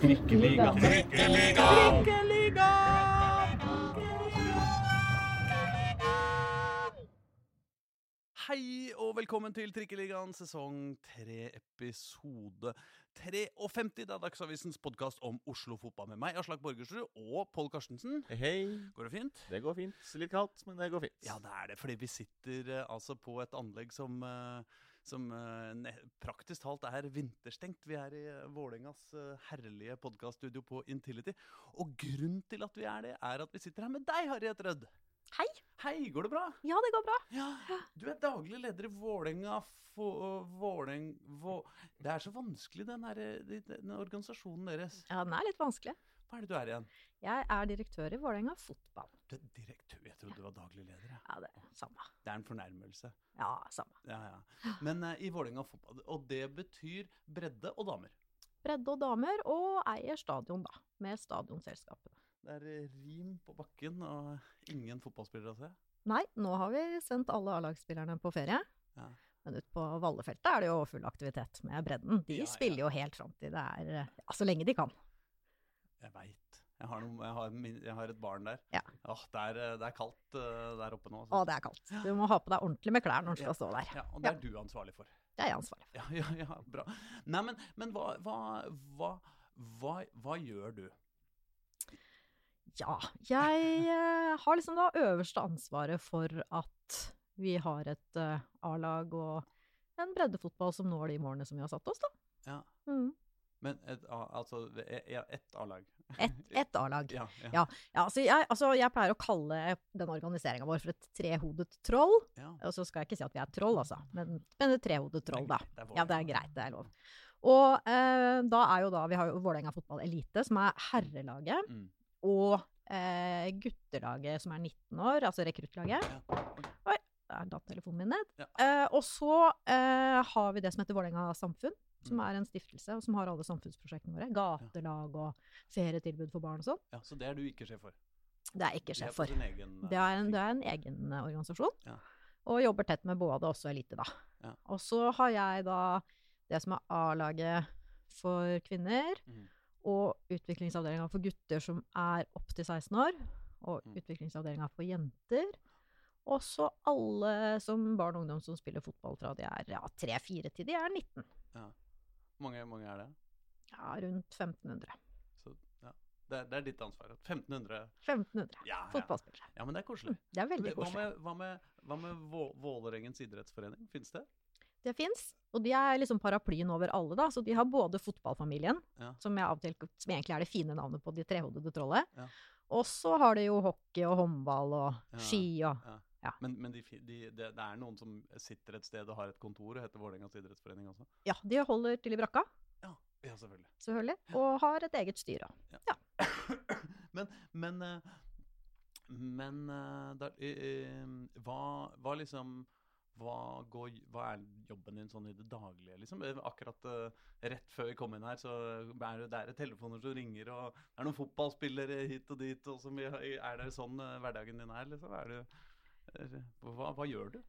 Trikkeliga. Trikkeliga! Hei og velkommen til Trikkeligaen sesong 3, episode 53. Det er Dagsavisens podkast om Oslo fotball med meg, Aslak Borgersrud, og Pål Karstensen. Hei, hei. Går det fint? Det går fint. Litt kaldt, men det går fint. Ja, det er det, fordi vi sitter eh, altså på et anlegg som, eh, som eh, praktisk talt er vinterstengt. Vi er i uh, Vålerengas eh, herlige podkaststudio på Intility. Og grunnen til at vi er det, er at vi sitter her med deg, Harriet Rødd. Hei. Hei, går det bra? Ja, det går bra. Ja, Du er daglig leder i Vålerenga Våleng... Vå... Det er så vanskelig, den, her, den organisasjonen deres. Ja, den er litt vanskelig. Hva er det du er igjen? Jeg er direktør i Vålerenga fotball. Du er direktør. Jeg trodde du var daglig leder. Ja, det er samme. Det er en fornærmelse. Ja, samme. Ja, ja. Men uh, i Vålerenga fotball. Og det betyr bredde og damer. Bredde og damer, og eier stadion, da. Med stadionselskapene. Det er eh, rim på bakken og ingen fotballspillere å se. Nei, nå har vi sendt alle A-lagsspillerne på ferie. Ja. Men ute på Vallefeltet er det jo full aktivitet med bredden. De ja. spiller jo helt fram til det er Ja, så lenge de kan. Jeg veit. Jeg, har noen, jeg, har jeg har et barn der. Ja. Åh, det, er, det er kaldt eh, der oppe nå. Å, det er kaldt. Du må ha på deg ordentlig med klær når du skal stå der. Ja, og det er du ansvarlig for. Det er jeg ansvarlig for. Ja, ja, ja, bra. Nei, men, men hva, hva, hva, hva, gjør du? Ja, jeg eh, har liksom da øverste ansvaret for at vi har et eh, A-lag og en breddefotball som når de målene som vi har satt oss, da. Ja, Mm. men et, altså e- ett A-lag. Et, et A-lag. Ja, ja. Ja, ja altså, jeg, altså jeg pleier å kalle den organiseringa vår for et trehodet troll. Og så skal jeg ikke si at vi er troll, altså, men, men et trehodet troll, da. Det er Ja, det er greit, det er lov. Og eh, da er jo da Vi har jo Vålerenga fotball elite, som er herrelaget, Mm. og eh, guttelaget som er 19 år, altså rekruttlaget. Oi, der datt telefonen min ned. Eh, og så eh, har vi det som heter Vålerenga samfunn, som Mm. er en stiftelse, og som har alle samfunnsprosjektene våre. Gatelag og ferietilbud for barn og sånn. ja, Så det er du ikke sjef for? Det er ikke sjef for. for. er, egen, Det er en, det er en egen eh, organisasjon, Ja. og jobber tett med både også elite, da. Ja. Og så har jeg da det som er A-laget for kvinner, mm. og utviklingsavdelinga for gutter som er opp til 16 år, og Mm. utviklingsavdelinga for jenter. Og så alle som barn og ungdom som spiller fotball fra de er ja, 3-4 til de er 19. Hvor mange, mange er det? Ja, rundt 1500. Så, ja. det, er, det er ditt ansvar. 1500 1500 ja, ja. fotballspillere. ja, men det er koselig. Det er veldig Hva koselig. med, hva med, hva med Vålerengens idrettsforening? Fins det? Det fins, og de er liksom paraplyen over alle, da. Så de har både fotballfamilien, Ja. som, jeg av som egentlig er det fine navnet på de trehodede trollet. Ja. Og så har de jo hockey og håndball og Ja. ski og Ja. Ja. Men, men de, de, det, det er noen som sitter et sted og har et kontor og heter Vålerengas idrettsforening også? Ja, de holder til i brakka, Ja, ja selvfølgelig. selvfølgelig. Og har et eget styre. men men, eh, men eh, eh, hva, hva liksom hva, går, hva er jobben din sånn i det daglige, liksom? Eh, Akkurat uh, rett før vi kom inn her, så er det, det er telefoner som ringer, og det er noen fotballspillere hit og dit, og vi, er det sånn uh, hverdagen din er, liksom? Er eh, hva, hva gjør du?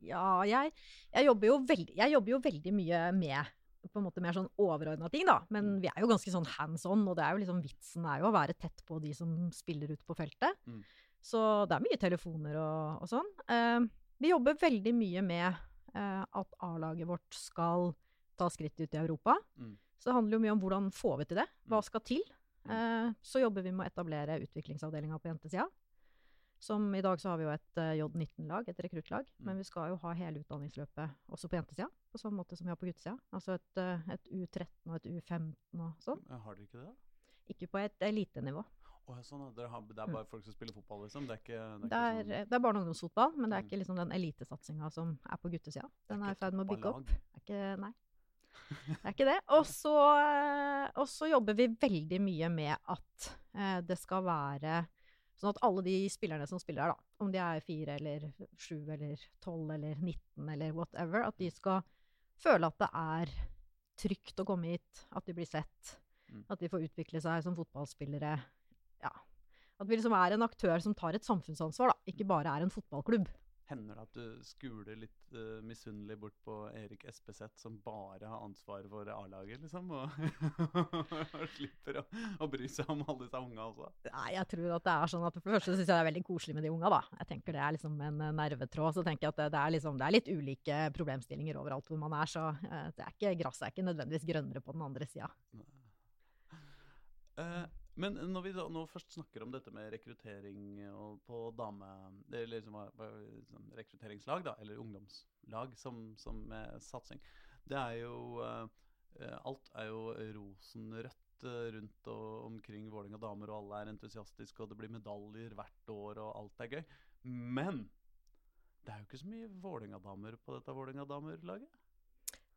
Ja, jeg, jeg, jobber jo veldig, jeg jobber jo veldig mye med på en måte mer sånn overordna ting, da. Men Mm. vi er jo ganske sånn hands on, og det er jo liksom vitsen er jo å være tett på de som spiller ute på feltet. Mm. Så det er mye telefoner og, og sånn. Eh, vi jobber veldig mye med eh, at A-laget vårt skal ta skritt ut i Europa. Mm. Så det handler jo mye om hvordan får vi til det? Hva Mm. skal til? Eh, så jobber vi med å etablere utviklingsavdelinga på jentesida. Som i dag så har vi jo et eh, J19-lag, et rekruttlag. Mm. Men vi skal jo ha hele utdanningsløpet også på jentesida. På samme måte som vi har på guttesida. Altså et, eh, et U13 og et U15 og sånn. Har dere ikke det? Ikke på et elitenivå. Oh, sånn, dere har, det er bare folk som spiller fotball, liksom? Det er ikke, det er Mm. Det er, sånn det er barne- og ungdomsfotball, men det er Mm. ikke liksom den elitesatsinga som er på guttesida. Den er i ferd med å bygge opp. Det er ikke, nei. Det er ikke det. Eh, og så jobber vi veldig mye med at eh, det skal være sånn at alle de spillerne som spiller her, da, om de er fire eller sju eller tolv eller 19 eller whatever, at de skal føle at det er trygt å komme hit, at de blir sett, Mm. at de får utvikle seg som fotballspillere. Ja. At vi liksom er en aktør som tar et samfunnsansvar, da, ikke bare er en fotballklubb. Hender det at du skuler litt uh, misunnelig bort på Erik Espeseth, som bare har ansvaret for A-laget, liksom? Og, og slipper å, å, bry seg om alle disse unga også? Nei, jeg tror at det er sånn at For det første syns jeg det er veldig koselig med de unga, da. Jeg tenker det er liksom en nervetråd. Så tenker jeg at det, det, er, liksom, det er litt ulike problemstillinger overalt hvor man er. Så uh, det er ikke, gresset er ikke nødvendigvis grønnere på den andre sida. Uh, men når vi da, nå først snakker om dette med rekruttering på dame... Eller liksom, liksom, rekrutteringslag, da, eller ungdomslag som, som satsing. Det er jo uh, Alt er jo rosenrødt rundt og omkring Vålerenga damer, og alle er entusiastiske, og det blir medaljer hvert år, og alt er gøy. Men det er jo ikke så mye Vålerenga-damer på dette Vålerenga-damerlaget?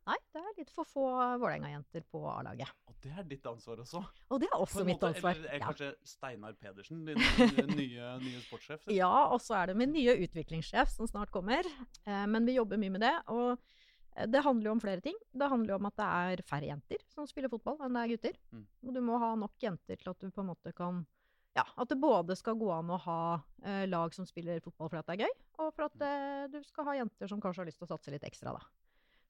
Nei, det er litt for få Vålerenga-jenter på A-laget. Og det er ditt ansvar også? Og det er også mitt måte, ansvar. Eller er ja. kanskje Steinar Pedersen din nye, nye sportssjef? Ja, og så er det min nye utviklingssjef som snart kommer. Eh, men vi jobber mye med det. Og eh, det handler jo om flere ting. Det handler jo om at det er færre jenter som spiller fotball enn det er gutter. Mm. Og du må ha nok jenter til at du på en måte kan ja, At det både skal gå an å ha eh, lag som spiller fotball fordi det er gøy, og for at mm. eh, du skal ha jenter som kanskje har lyst til å satse litt ekstra, da.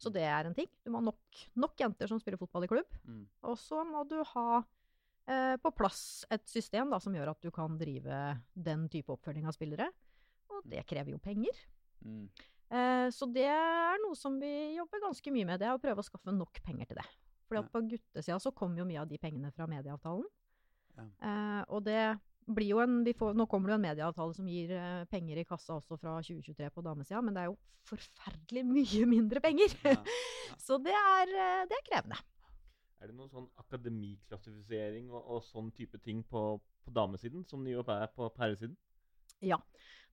Så det er en ting. Du må ha nok, nok jenter som spiller fotball i klubb. Mm. Og så må du ha eh, på plass et system da, som gjør at du kan drive den type oppfølging av spillere. Og det krever jo penger. Mm. Eh, så det er noe som vi jobber ganske mye med. Det er å prøve å skaffe nok penger til det. Fordi at på guttesida så kommer jo mye av de pengene fra medieavtalen. Ja. Eh, og det en, får, Nå kommer det jo en medieavtale som gir uh, penger i kassa også fra 2023 på damesida, men det er jo forferdelig mye mindre penger. Ja, ja. Så det er, uh, det er, krevende. Er det noen sånn akademiklassifisering og, og sånn type ting på, på damesiden som det jo er på herresiden? Ja,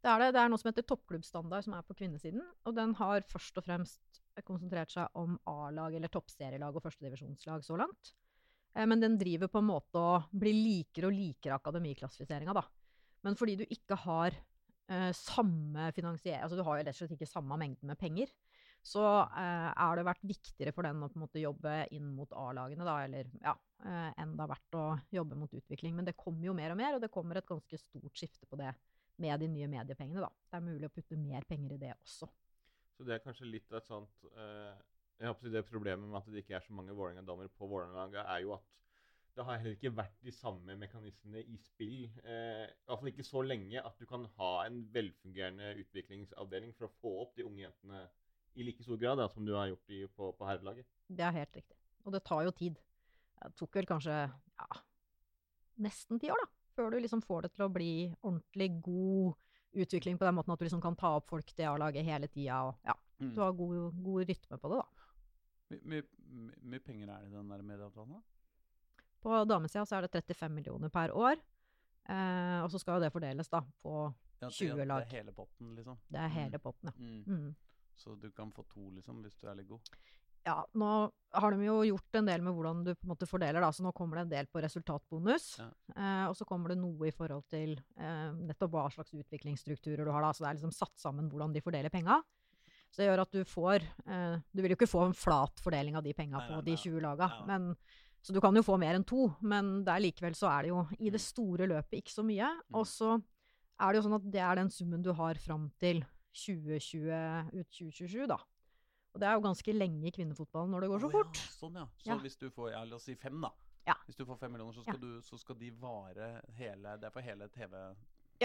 det er det. Det er noe som heter toppklubbstandard, som er på kvinnesiden. Og den har først og fremst konsentrert seg om A-lag eller toppserielag og førstedivisjonslag så langt. Eh, men den driver på en måte å bli likere og likere akademiklassifiseringa, da. Men fordi du ikke har eh, samme finansiering Altså du har jo rett og slett ikke samme mengden med penger. Så eh, er det vært viktigere for den å på en måte jobbe inn mot A-lagene, da, eller ja, eh, enn det har vært å jobbe mot utvikling. Men det kommer jo mer og mer, og det kommer et ganske stort skifte på det med de nye mediepengene, da. Det er mulig å putte mer penger i det også. Så det er kanskje litt av et sånt eh, jeg håper Det Problemet med at det ikke er så mange Vålerenga-damer på Vålerenga, er jo at det har heller ikke vært de samme mekanismene i spill. Eh, Iallfall ikke så lenge at du kan ha en velfungerende utviklingsavdeling for å få opp de unge jentene i like stor grad da, som du har gjort i, på, på herrelaget. Det er helt riktig. Og det tar jo tid. Det tok vel kanskje ja, nesten ti år, da, før du liksom får det til å bli ordentlig god utvikling på den måten at du liksom kan ta opp folk til A-laget hele tida. Og ja, mm. du har god, god rytme på det, da. Mye mye my penger er det i den der medieavtalen? da? På damesida så er det 35 millioner per år. Eh, og så skal jo det fordeles da på ja, 20 lag. Det er hele potten, liksom? Det er hele mm. potten, ja. Mm. Mm. Så du kan få to, liksom, hvis du er litt god? Ja, nå har de jo gjort en del med hvordan du på en måte fordeler, da. Så nå kommer det en del på resultatbonus. Ja. Eh, og så kommer det noe i forhold til eh, nettopp hva slags utviklingsstrukturer du har, da. Så det er liksom satt sammen hvordan de fordeler penga. Så det gjør at du får eh, Du vil jo ikke få en flat fordeling av de penga på de 20 laga. Men, så du kan jo få mer enn to, men der likevel så er det jo i det mm. store løpet ikke så mye. Mm. Og så er det jo sånn at det er den summen du har fram til 2020, ut 2027, da. Og det er jo ganske lenge i kvinnefotballen når det går så fort. Ja, sånn, ja. Så ja. hvis du får, ja, la oss si fem, da. Ja. Hvis du får fem millioner, så skal, du, så skal de vare hele Det er for hele TV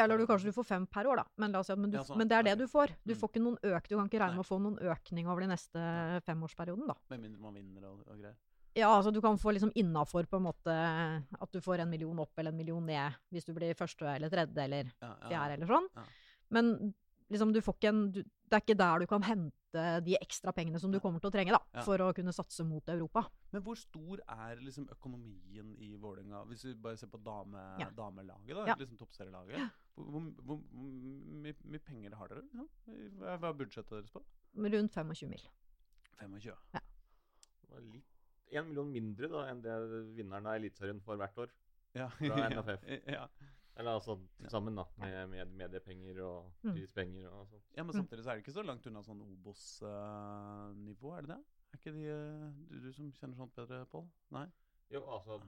eller du, kanskje du får fem per år, da. Men, si at, men, du, ja, sånn. men det er det du får. Du mm. får noen øk, du kan ikke regne med å få noen økning over de neste femårsperioden, da. Med mindre man vinner og, og, greier? Ja, altså du kan få liksom innafor på en måte at du får en million opp eller en million ned hvis du blir første eller tredje eller fjerde eller sånn. Men liksom du får ikke en du, Det er ikke der du kan hente de ekstra pengene som du kommer til å trenge da, ja. for å kunne satse mot Europa. Men hvor stor er liksom økonomien i Vålerenga, hvis vi bare ser på dame, ja. damelaget, da, ja. liksom toppserielaget? Hvor, hvor, hvor, mye, mye, penger har dere? Hva, hva er budsjettet deres på? Rundt 25 mil. 25? Ja. Det var litt, en million mindre da, enn det vinneren av Eliteserien får hvert år. Ja. Fra NFF. ja. Eller altså til sammen, da. Med, med mediepenger og mm. prispenger og sånt. Ja, Men samtidig så er det ikke så langt unna sånn Obos-nivå, er det det? Er ikke de uh, du, du, som kjenner sånt bedre, Pål? Nei? Jo, altså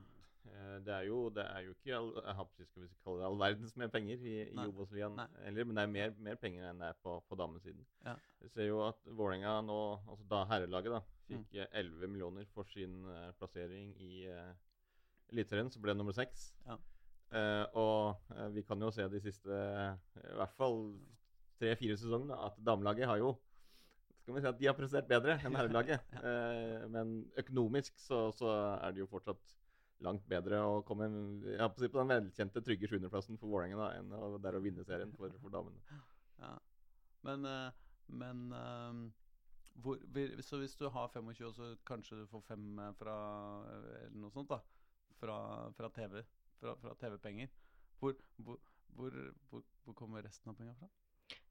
Eh, Det er jo, det er jo ikke all, jeg skal vi kalle det all verdens med penger i, i Obos-ligaen heller, men det er mer, mer penger enn det er på, på damesiden. Ja. Jeg ser jo at Vålerenga nå, altså da herrelaget, da, Mm. fikk mm. 11 millioner for sin eh, plassering i uh, Eliteserien, så ble det nummer seks. Ja. Eh, og eh, vi kan jo se de siste eh, i hvert fall tre-fire sesongene at damelaget har jo skal vi si at de har prestert bedre enn herrelaget. Men økonomisk så, så er det jo fortsatt langt bedre å komme holdt på, den velkjente trygge sjuendeplassen for Vålerenga enn å, det er å vinne serien for, for damene. Ja. Men, men hvor, Så hvis du har 25, så kanskje du får fem fra Eller noe sånt, da. Fra, fra TV. Fra, fra TV-penger. Hvor, hvor, hvor, hvor, kommer resten av penga fra?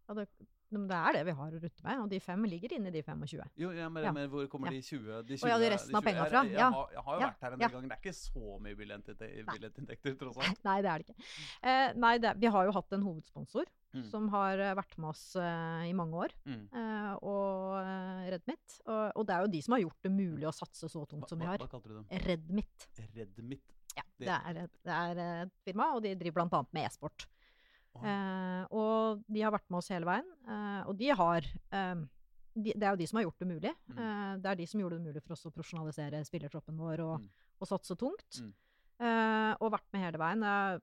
Ja, det, det er det vi har å rutte med, og de fem ligger inne i de 25. Jo, ja, men, Ja. men hvor kommer de 20 de 20, ja, de resten av penga fra? Jeg, jeg, har, jeg har jo vært her en del ganger. Det er ikke så mye billettinntekter, tross alt. Nei, det er det ikke. Eh, nei, det, vi har jo hatt en hovedsponsor Mm. som har eh, vært med oss eh, i mange år, Mm. eh, og uh, Redmit. Og, og det er jo de som har gjort det mulig å satse så tungt som vi hva, har. hva kalte du dem? Redmit. Redmit? Ja, Det- er, et- det er et firma, og de driver annet med e-sport. Eh, og de har vært med oss hele veien. Eh, og de har eh, de, Det er jo de som har gjort det mulig. Mm. Eh, det er de som gjorde det mulig for oss å profesjonalisere spillertroppen vår og, Mm. og satse tungt. Mm. Eh, og vært med hele veien. Eh,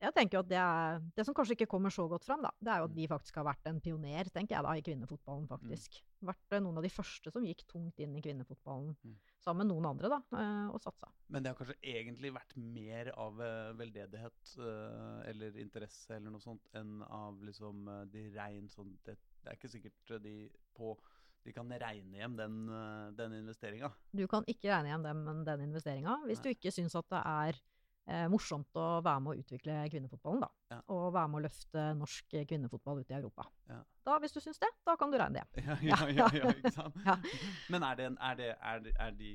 jeg tenker jo at det er Det som kanskje ikke kommer så godt fram, da, det er jo at Mm. de faktisk har vært en pioner, tenker jeg da, i kvinnefotballen, faktisk. Vært eh, noen av de første som gikk tungt inn i kvinnefotballen, Mm. Sammen med noen andre, da, eh, og satsa. Men det har kanskje egentlig vært mer av eh, veldedighet eh, eller interesse eller noe sånt enn av liksom de rein sånn det, det er ikke sikkert de på De kan regne hjem den, den investeringa. Du kan ikke regne hjem den, den investeringa hvis Nei. du ikke syns at det er morsomt å være med å utvikle kvinnefotballen, da. Ja. Og være med å løfte norsk kvinnefotball ut i Europa. Ja. Da, hvis du syns det, da kan du regne det. Ja, ja, ja, ikke sant? Ja. Men er, det, er, det, er, det, er de,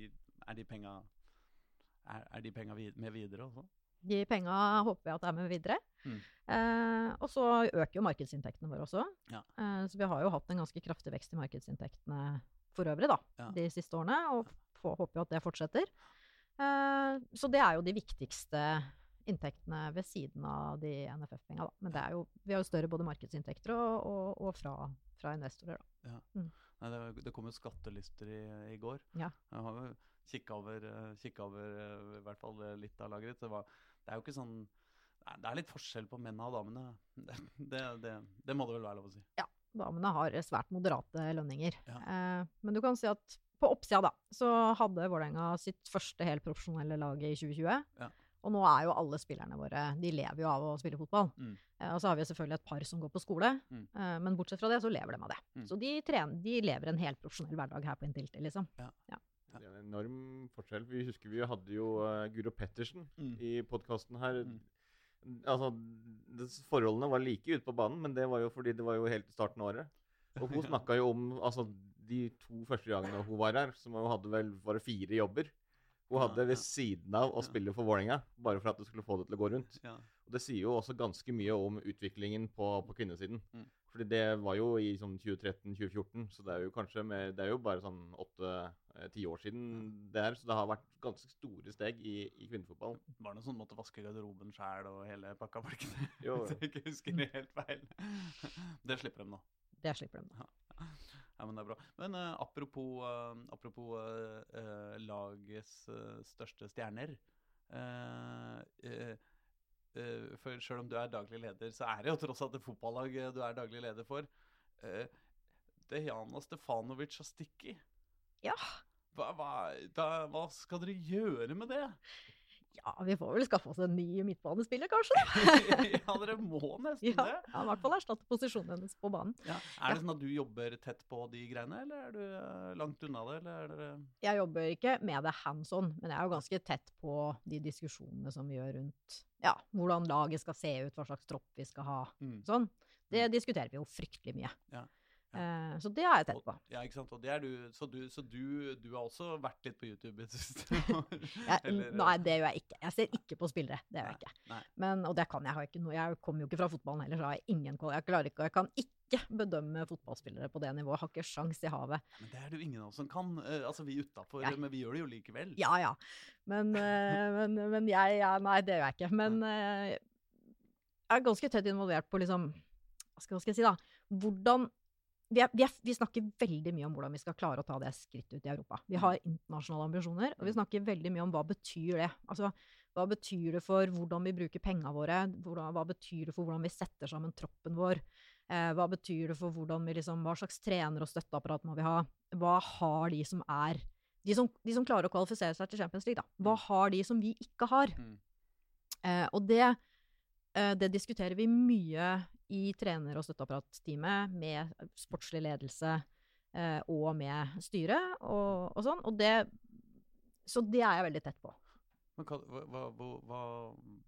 er de penga er, er de penga med videre også? De penga håper jeg at er med videre. Mm. Eh, og så øker jo markedsinntektene våre også. Ja. Eh, så vi har jo hatt en ganske kraftig vekst i markedsinntektene for øvrig da, de siste årene, og håper jo at det fortsetter. Eh, så det er jo de viktigste inntektene ved siden av de NFF-penga. da. Men det jo, vi har jo større både markedsinntekter og, og, og fra, fra investorer. da. Nei, det, det kom jo skattelister i, i går. Ja. Jeg har kikka over, eh, kikket over eh, i hvert fall eh, litt av lageret. Det, var, det er jo ikke sånn Det er litt forskjell på mennene og damene. Det, det, det, det må det vel være lov å si. Ja, Damene har svært moderate lønninger. Ja. Eh, men du kan si at på oppsida da, så hadde Vålerenga sitt første helt profesjonelle lag i 2020. Ja. Og nå er jo alle spillerne våre De lever jo av å spille fotball. Mm. Eh, og så har vi selvfølgelig et par som går på skole, Mm. eh, men bortsett fra det så lever de av det. Mm. Så de, trener, de lever en helt profesjonell hverdag her på Intility, liksom. Ja. Det er en enorm forskjell. Vi husker vi hadde jo uh, Guro Pettersen Mm. i podkasten her. Mm. Altså, Forholdene var like ute på banen, men det var jo fordi det var jo helt i starten av året. Og hun Ja. snakka jo om altså, de to første gangene hun var her, som hun hadde vel bare fire jobber. Hun Ja, hadde ved siden av å spille for Vålerenga, bare for at du skulle få det til å gå rundt. Ja. Og det sier jo også ganske mye om utviklingen på, på kvinnesiden. Mm. Fordi det var jo i sånn 2013-2014, så det er jo kanskje mer, det er jo bare sånn åtte-ti år siden det er. Så det har vært ganske store steg i, i kvinnefotballen. Var det noe sånn måtte vaske garderoben sjæl og hele pakka? Var det ikke det? Jo. Hvis jeg ikke husker det helt feil. Det slipper de nå. Det slipper de. Ja, men det er bra. Men uh, apropos, uh, apropos uh, lagets største stjerner. for selv om du er daglig leder, så er det jo tross alt et fotballag du er daglig leder for. Uh, Dejana Stefanovic og Sticky. Ja. Hva, hva, da, hva skal dere gjøre med det? Ja, vi får vel skaffe oss en ny midtbanespiller, kanskje? ja, dere må nesten Ja, det. ja, I hvert fall erstatte posisjonen hennes på banen. Ja. Er det sånn at du jobber tett på de greiene, eller er du eh, langt unna det? Eller er dere Jeg jobber ikke med det hands on, men jeg er jo ganske tett på de diskusjonene som vi gjør rundt ja, hvordan laget skal se ut, hva slags tropp vi skal ha. mm. Sånn. Det diskuterer vi jo fryktelig mye. Ja, Eh, så det har jeg tett på. Og, ja, ikke sant. Er du, så du, så du, du har også vært litt på YouTube i det siste? ja, nei, det gjør jeg ikke. Jeg ser ikke på spillere. Det gjør jeg ikke. Men, og det kan jeg. Ikke noe, jeg kommer jo ikke fra fotballen heller, så har jeg ingen. Jeg klarer ikke, jeg kan ikke bedømme fotballspillere på det nivået. Jeg Har ikke sjans i havet. Men det er det jo ingen av oss som kan. eh, altså vi utafor, men vi gjør det jo likevel. Ja, ja. Men, eh, men, men jeg ja, Nei, det gjør jeg ikke. Men eh, jeg er ganske tett involvert på liksom hva skal jeg si, da? Hvordan vi, er, vi, er, vi snakker veldig mye om hvordan vi skal klare å ta det skrittet ut i Europa. Vi har internasjonale ambisjoner, og vi snakker veldig mye om hva betyr det. Altså, hva betyr det for hvordan vi bruker pengene våre? Hvordan, hva betyr det for hvordan vi setter sammen troppen vår? Eh, hva betyr det for hvordan vi liksom, hva slags trener og støtteapparat må vi ha? Hva har de som er de som, de som klarer å kvalifisere seg til Champions League, da. Hva har de som vi ikke har? Mm. Eh, og det, eh, det diskuterer vi mye i trener- og støtteapparatteamet med sportslig ledelse eh, og med styret og, og sånn. Og det, så det er jeg veldig tett på. Hva, hva, hva,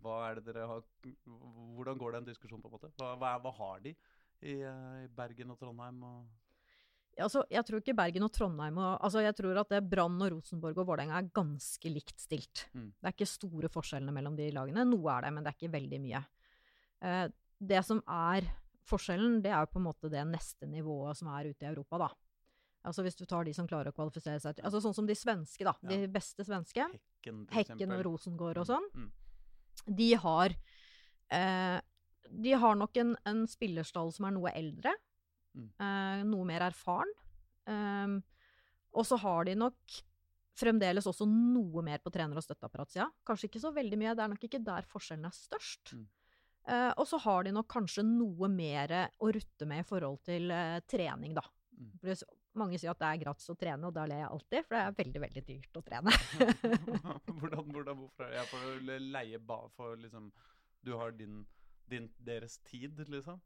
hva- er det dere har Hvordan går den diskusjonen, på en måte? Hva, har de i, eh, i Bergen og Trondheim? Og Altså, jeg tror ikke Bergen og Trondheim og, altså Jeg tror at det Brann og Rosenborg og Vålerenga er ganske likt stilt. Mm. Det er ikke store forskjellene mellom de lagene. Noe er det, men det er ikke veldig mye. Eh, det som er forskjellen, det er jo på en måte det neste nivået som er ute i Europa, da. Altså hvis du tar de som klarer å kvalifisere seg til Altså sånn som de svenske, da. De beste svenske. Hekken, Hekken og. Rosengård og sånn. Mm. De har eh, De har nok en, en spillerstall som er noe eldre. Mm. Eh, noe mer erfaren. Um, og så har de nok fremdeles også noe mer på trener- og støtteapparatsida. Kanskje ikke så veldig mye, det er nok ikke der forskjellen er størst. Mm. Eh, og så har de nok kanskje noe mer å rutte med i forhold til uh, trening, da. Mm. Mange sier at det er gratis å trene, og da ler jeg alltid, for det er veldig, veldig dyrt å trene. hvordan, hvordan, hvorfor er det? Jeg får leie ba for liksom Du har din, din deres tid, liksom?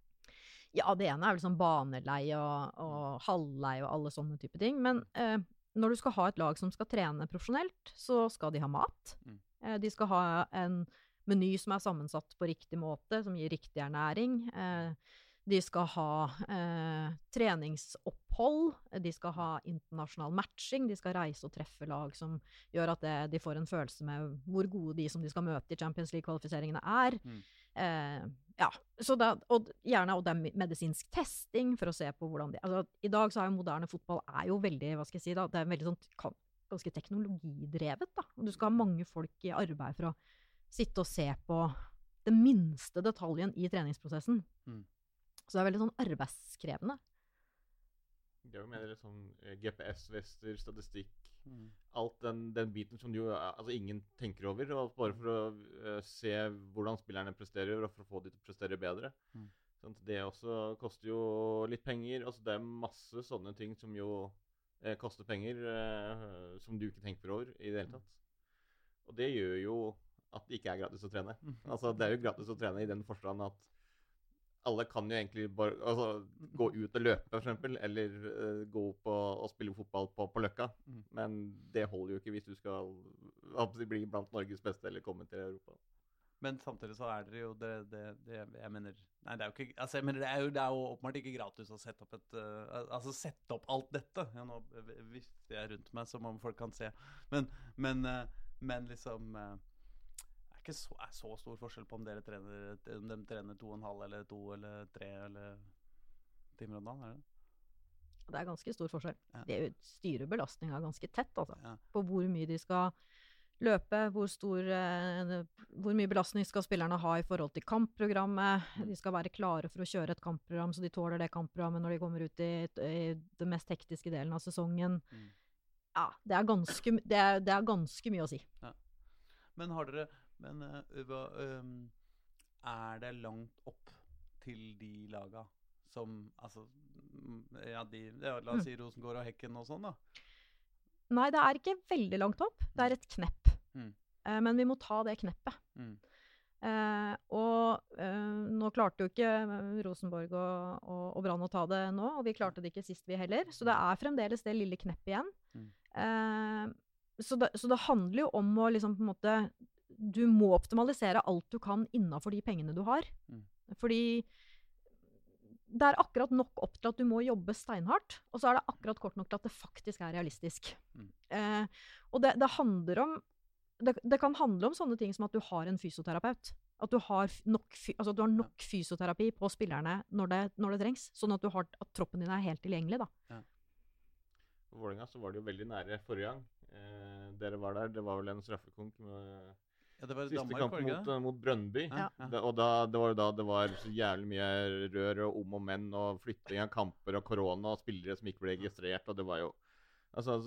Ja, det ene er vel sånn baneleie og, og halvleie og alle sånne type ting. Men uh, når du skal ha et lag som skal trene profesjonelt, så skal de ha mat. Mm. De skal ha en meny som er sammensatt på riktig måte, som gir riktig ernæring. Eh, de skal ha eh, treningsopphold, de skal ha internasjonal matching, de skal reise og treffe lag som gjør at det, de får en følelse med hvor gode de som de skal møte i Champions League-kvalifiseringene er. Mm. Eh, ja, så da, og gjerne og det er medisinsk testing for å se på hvordan de altså, I dag så er jo moderne fotball er jo veldig hva skal jeg si da, det er veldig sånn ganske teknologidrevet. da, og Du skal ha mange folk i arbeid for å sitte og se på den minste detaljen i treningsprosessen. Mm. Så det er veldig sånn arbeidskrevende. Det er jo mer sånn eh, GPS-vester, statistikk Mm. Alt den, den biten som jo eh, altså ingen tenker over. Og bare for å uh, se hvordan spillerne presterer, og for å få de til å prestere bedre. Mm. Sånn, det også koster jo litt penger. Altså, det er masse sånne ting som jo eh, koster penger, eh, som du ikke tenker over i det hele tatt. Og det gjør jo at det ikke er gratis å trene. Altså, det er jo gratis å trene i den forstand at alle kan jo egentlig bare altså, gå ut og løpe, eksempel, eller uh, gå opp og spille fotball på, på Løkka. Mm. Men det holder jo ikke hvis du skal bli blant Norges beste eller komme til Europa. Men samtidig så er dere jo det, det, det Jeg mener Nei, det er jo ikke Altså, jeg mener det er jo, det er jo åpenbart ikke gratis å sette opp et uh, Altså sette opp alt dette. Ja, nå vifter jeg rundt meg som om folk kan se. Men, men, uh, men liksom ikke så, er så stor forskjell på om dere trener Om de trener to og en halv eller to eller tre eller timer om dagen, er det? Det er ganske stor forskjell. Ja. De styrer belastninga ganske tett, altså. Ja. På hvor mye de skal løpe, hvor, stor, eh, hvor mye belastning skal spillerne ha i forhold til kampprogrammet. Mm. De skal være klare for å kjøre et kampprogram, så de tåler det kampprogrammet når de kommer ut i, i den mest hektiske delen av sesongen. Mm. Ja, det er ganske, det er, det er ganske mye å si. Men har dere Men eh, er det langt opp til de laga som Altså mm, Ja, de ja, La Mm. oss si Rosengård og Hekken og sånn, da. Nei, det er ikke veldig langt opp. Det er et knepp. Mm. Eh, men vi må ta det kneppet. Mm. Eh, og eh, nå klarte jo ikke eh, Rosenborg og, og, og Brann å ta det nå, og vi klarte det ikke sist, vi heller. Så det er fremdeles det lille kneppet igjen. Mm. Eh, så, det, så det handler jo om å liksom på en måte Du må optimalisere alt du kan innafor de pengene du har. Mm. Fordi det er akkurat nok opp til at du må jobbe steinhardt, og så er det akkurat kort nok til at det faktisk er realistisk. Mm. Eh, og det, det handler om det, det kan handle om sånne ting som at du har en fysioterapeut. At du har nok, altså du har nok fysioterapi på spillerne når det, når det trengs. Sånn at, du har, at troppen din er helt tilgjengelig. da. På Vålerenga så var det jo veldig nære forrige gang. Eh, dere var der. Det var vel en straffekonk med Ja, det var siste Danmark, kamp var det ikke mot, eh, mot Brøndby. Ja. Det, og da, det var jo da det var så jævlig mye rør og om og men og flytting av kamper og korona og spillere som ikke ble registrert, og det var jo Altså,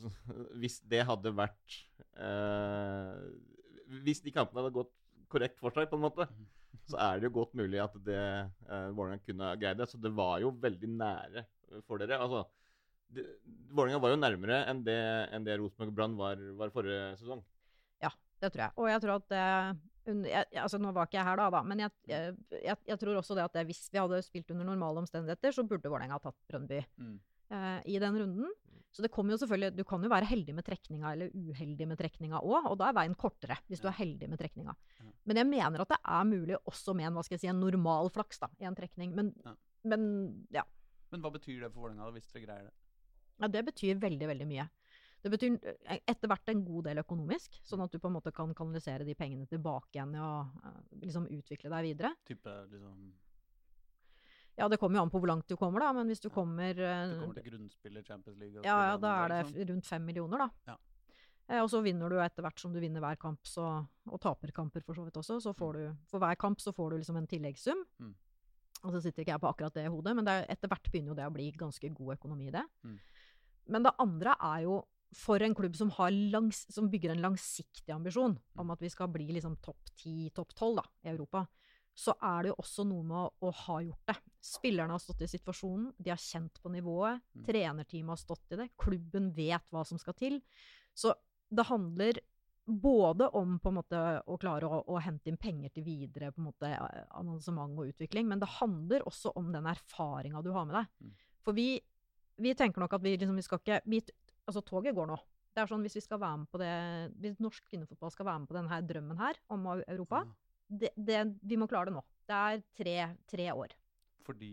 hvis det hadde vært eh, Hvis de kampene hadde gått korrekt for seg, på en måte, Mhm. så er det jo godt mulig at det eh, Vålerenga kunne greid det. Så det var jo veldig nære for dere. Altså, Vålerenga var jo nærmere enn det, enn det Rosenborg Brann var, var forrige sesong. Det tror jeg. Og jeg tror at det jeg, altså Nå var ikke jeg her da, da men jeg, jeg, jeg, tror også det at det, hvis vi hadde spilt under normale omstendigheter, så burde Vålerenga ha tatt Brøndby Mm. Uh, i den runden. Så det kommer jo selvfølgelig Du kan jo være heldig med trekninga eller uheldig med trekninga òg, og da er veien kortere hvis du er heldig med trekninga. Ja. Men jeg mener at det er mulig også med en hva skal jeg si, en normal flaks da, i en trekning. Men Ja. men ja. Men hva betyr det for Vålerenga, hvis dere greier det? Ja, det betyr veldig, veldig mye. Det betyr eh, etter hvert en god del økonomisk, sånn at du på en måte kan kanalisere de pengene tilbake igjen og eh, liksom utvikle deg videre. Type liksom Ja, det kommer jo an på hvor langt du kommer, da, men hvis du Ja. kommer, eh, Du kommer til grunnspiller Champions League Ja, ja, da er det liksom? rundt fem millioner, da. Ja. Eh, og så vinner du etter hvert som du vinner hver kamp, så, og taper kamper for så vidt også. Så får du, for hver kamp så får du liksom en tilleggssum. Mm. Og så sitter ikke jeg på akkurat det i hodet, men det er, etter hvert begynner jo det å bli ganske god økonomi i det. Mm. Men det andre er jo for en klubb som, har langs, som bygger en langsiktig ambisjon om Mm. at vi skal bli liksom topp 10, topp 12 i Europa, så er det jo også noe med å, å ha gjort det. Spillerne har stått i situasjonen, de har kjent på nivået, Mm. trenerteamet har stått i det, klubben vet hva som skal til. Så det handler både om måte å klare å, å hente inn penger til videre på måte annonsement og utvikling, men det handler også om den erfaringa du har med deg. Mm. For vi, vi tenker nok at vi liksom, vi skal ikke vi, Altså, toget går nå. Det er sånn hvis vi skal være med på det Hvis norsk kvinnefotball skal være med på denne drømmen her om Europa, det, det, vi må klare det nå. Det er tre, tre år. fordi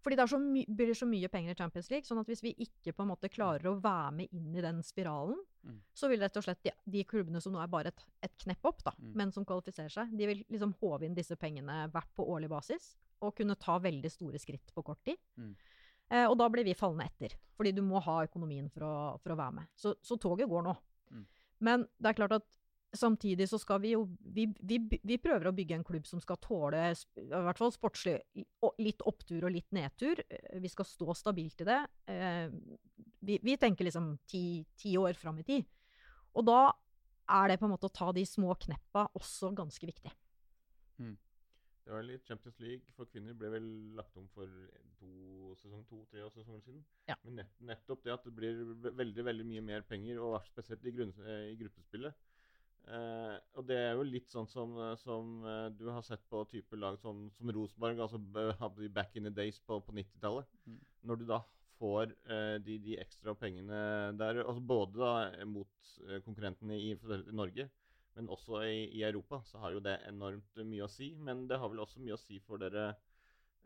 Fordi det så blir så mye penger i Champions League, sånn at hvis vi ikke på en måte klarer å være med inn i den spiralen, Mm. så vil rett og slett de, de klubbene som nå er bare et, et knepp opp, da, Mm. men som kvalifiserer seg, de vil liksom håve inn disse pengene hvert på årlig basis, og kunne ta veldig store skritt på kort tid. Mm. Eh, og da blir vi fallende etter, fordi du må ha økonomien for å, for å være med. Så, så toget går nå. Mm. Men det er klart at samtidig så skal vi jo vi, vi, vi prøver å bygge en klubb som skal tåle i hvert fall sportslig litt opptur og litt nedtur. Eh, Vi skal stå stabilt i det. Eh, Vi, vi tenker liksom ti, ti år fram i tid. Og da er det på en måte å ta de små kneppa også ganske viktig. Det var litt Champions League for kvinner ble vel lagt om for to, sesong to, tre år sesonger siden. Ja. Men nett, nettopp det at det blir veldig veldig mye mer penger, og spesielt i, grunn, eh, i gruppespillet. Eh, og det er jo litt sånn som, eh, som eh, du har sett på type lag som, som Rosenborg, altså back in the days på, på 90-tallet. Mm. Når du da får eh, de, de ekstra pengene der, altså både da mot konkurrentene i, i Norge, men også i, i Europa, så har jo det enormt mye å si. Men det har vel også mye å si for dere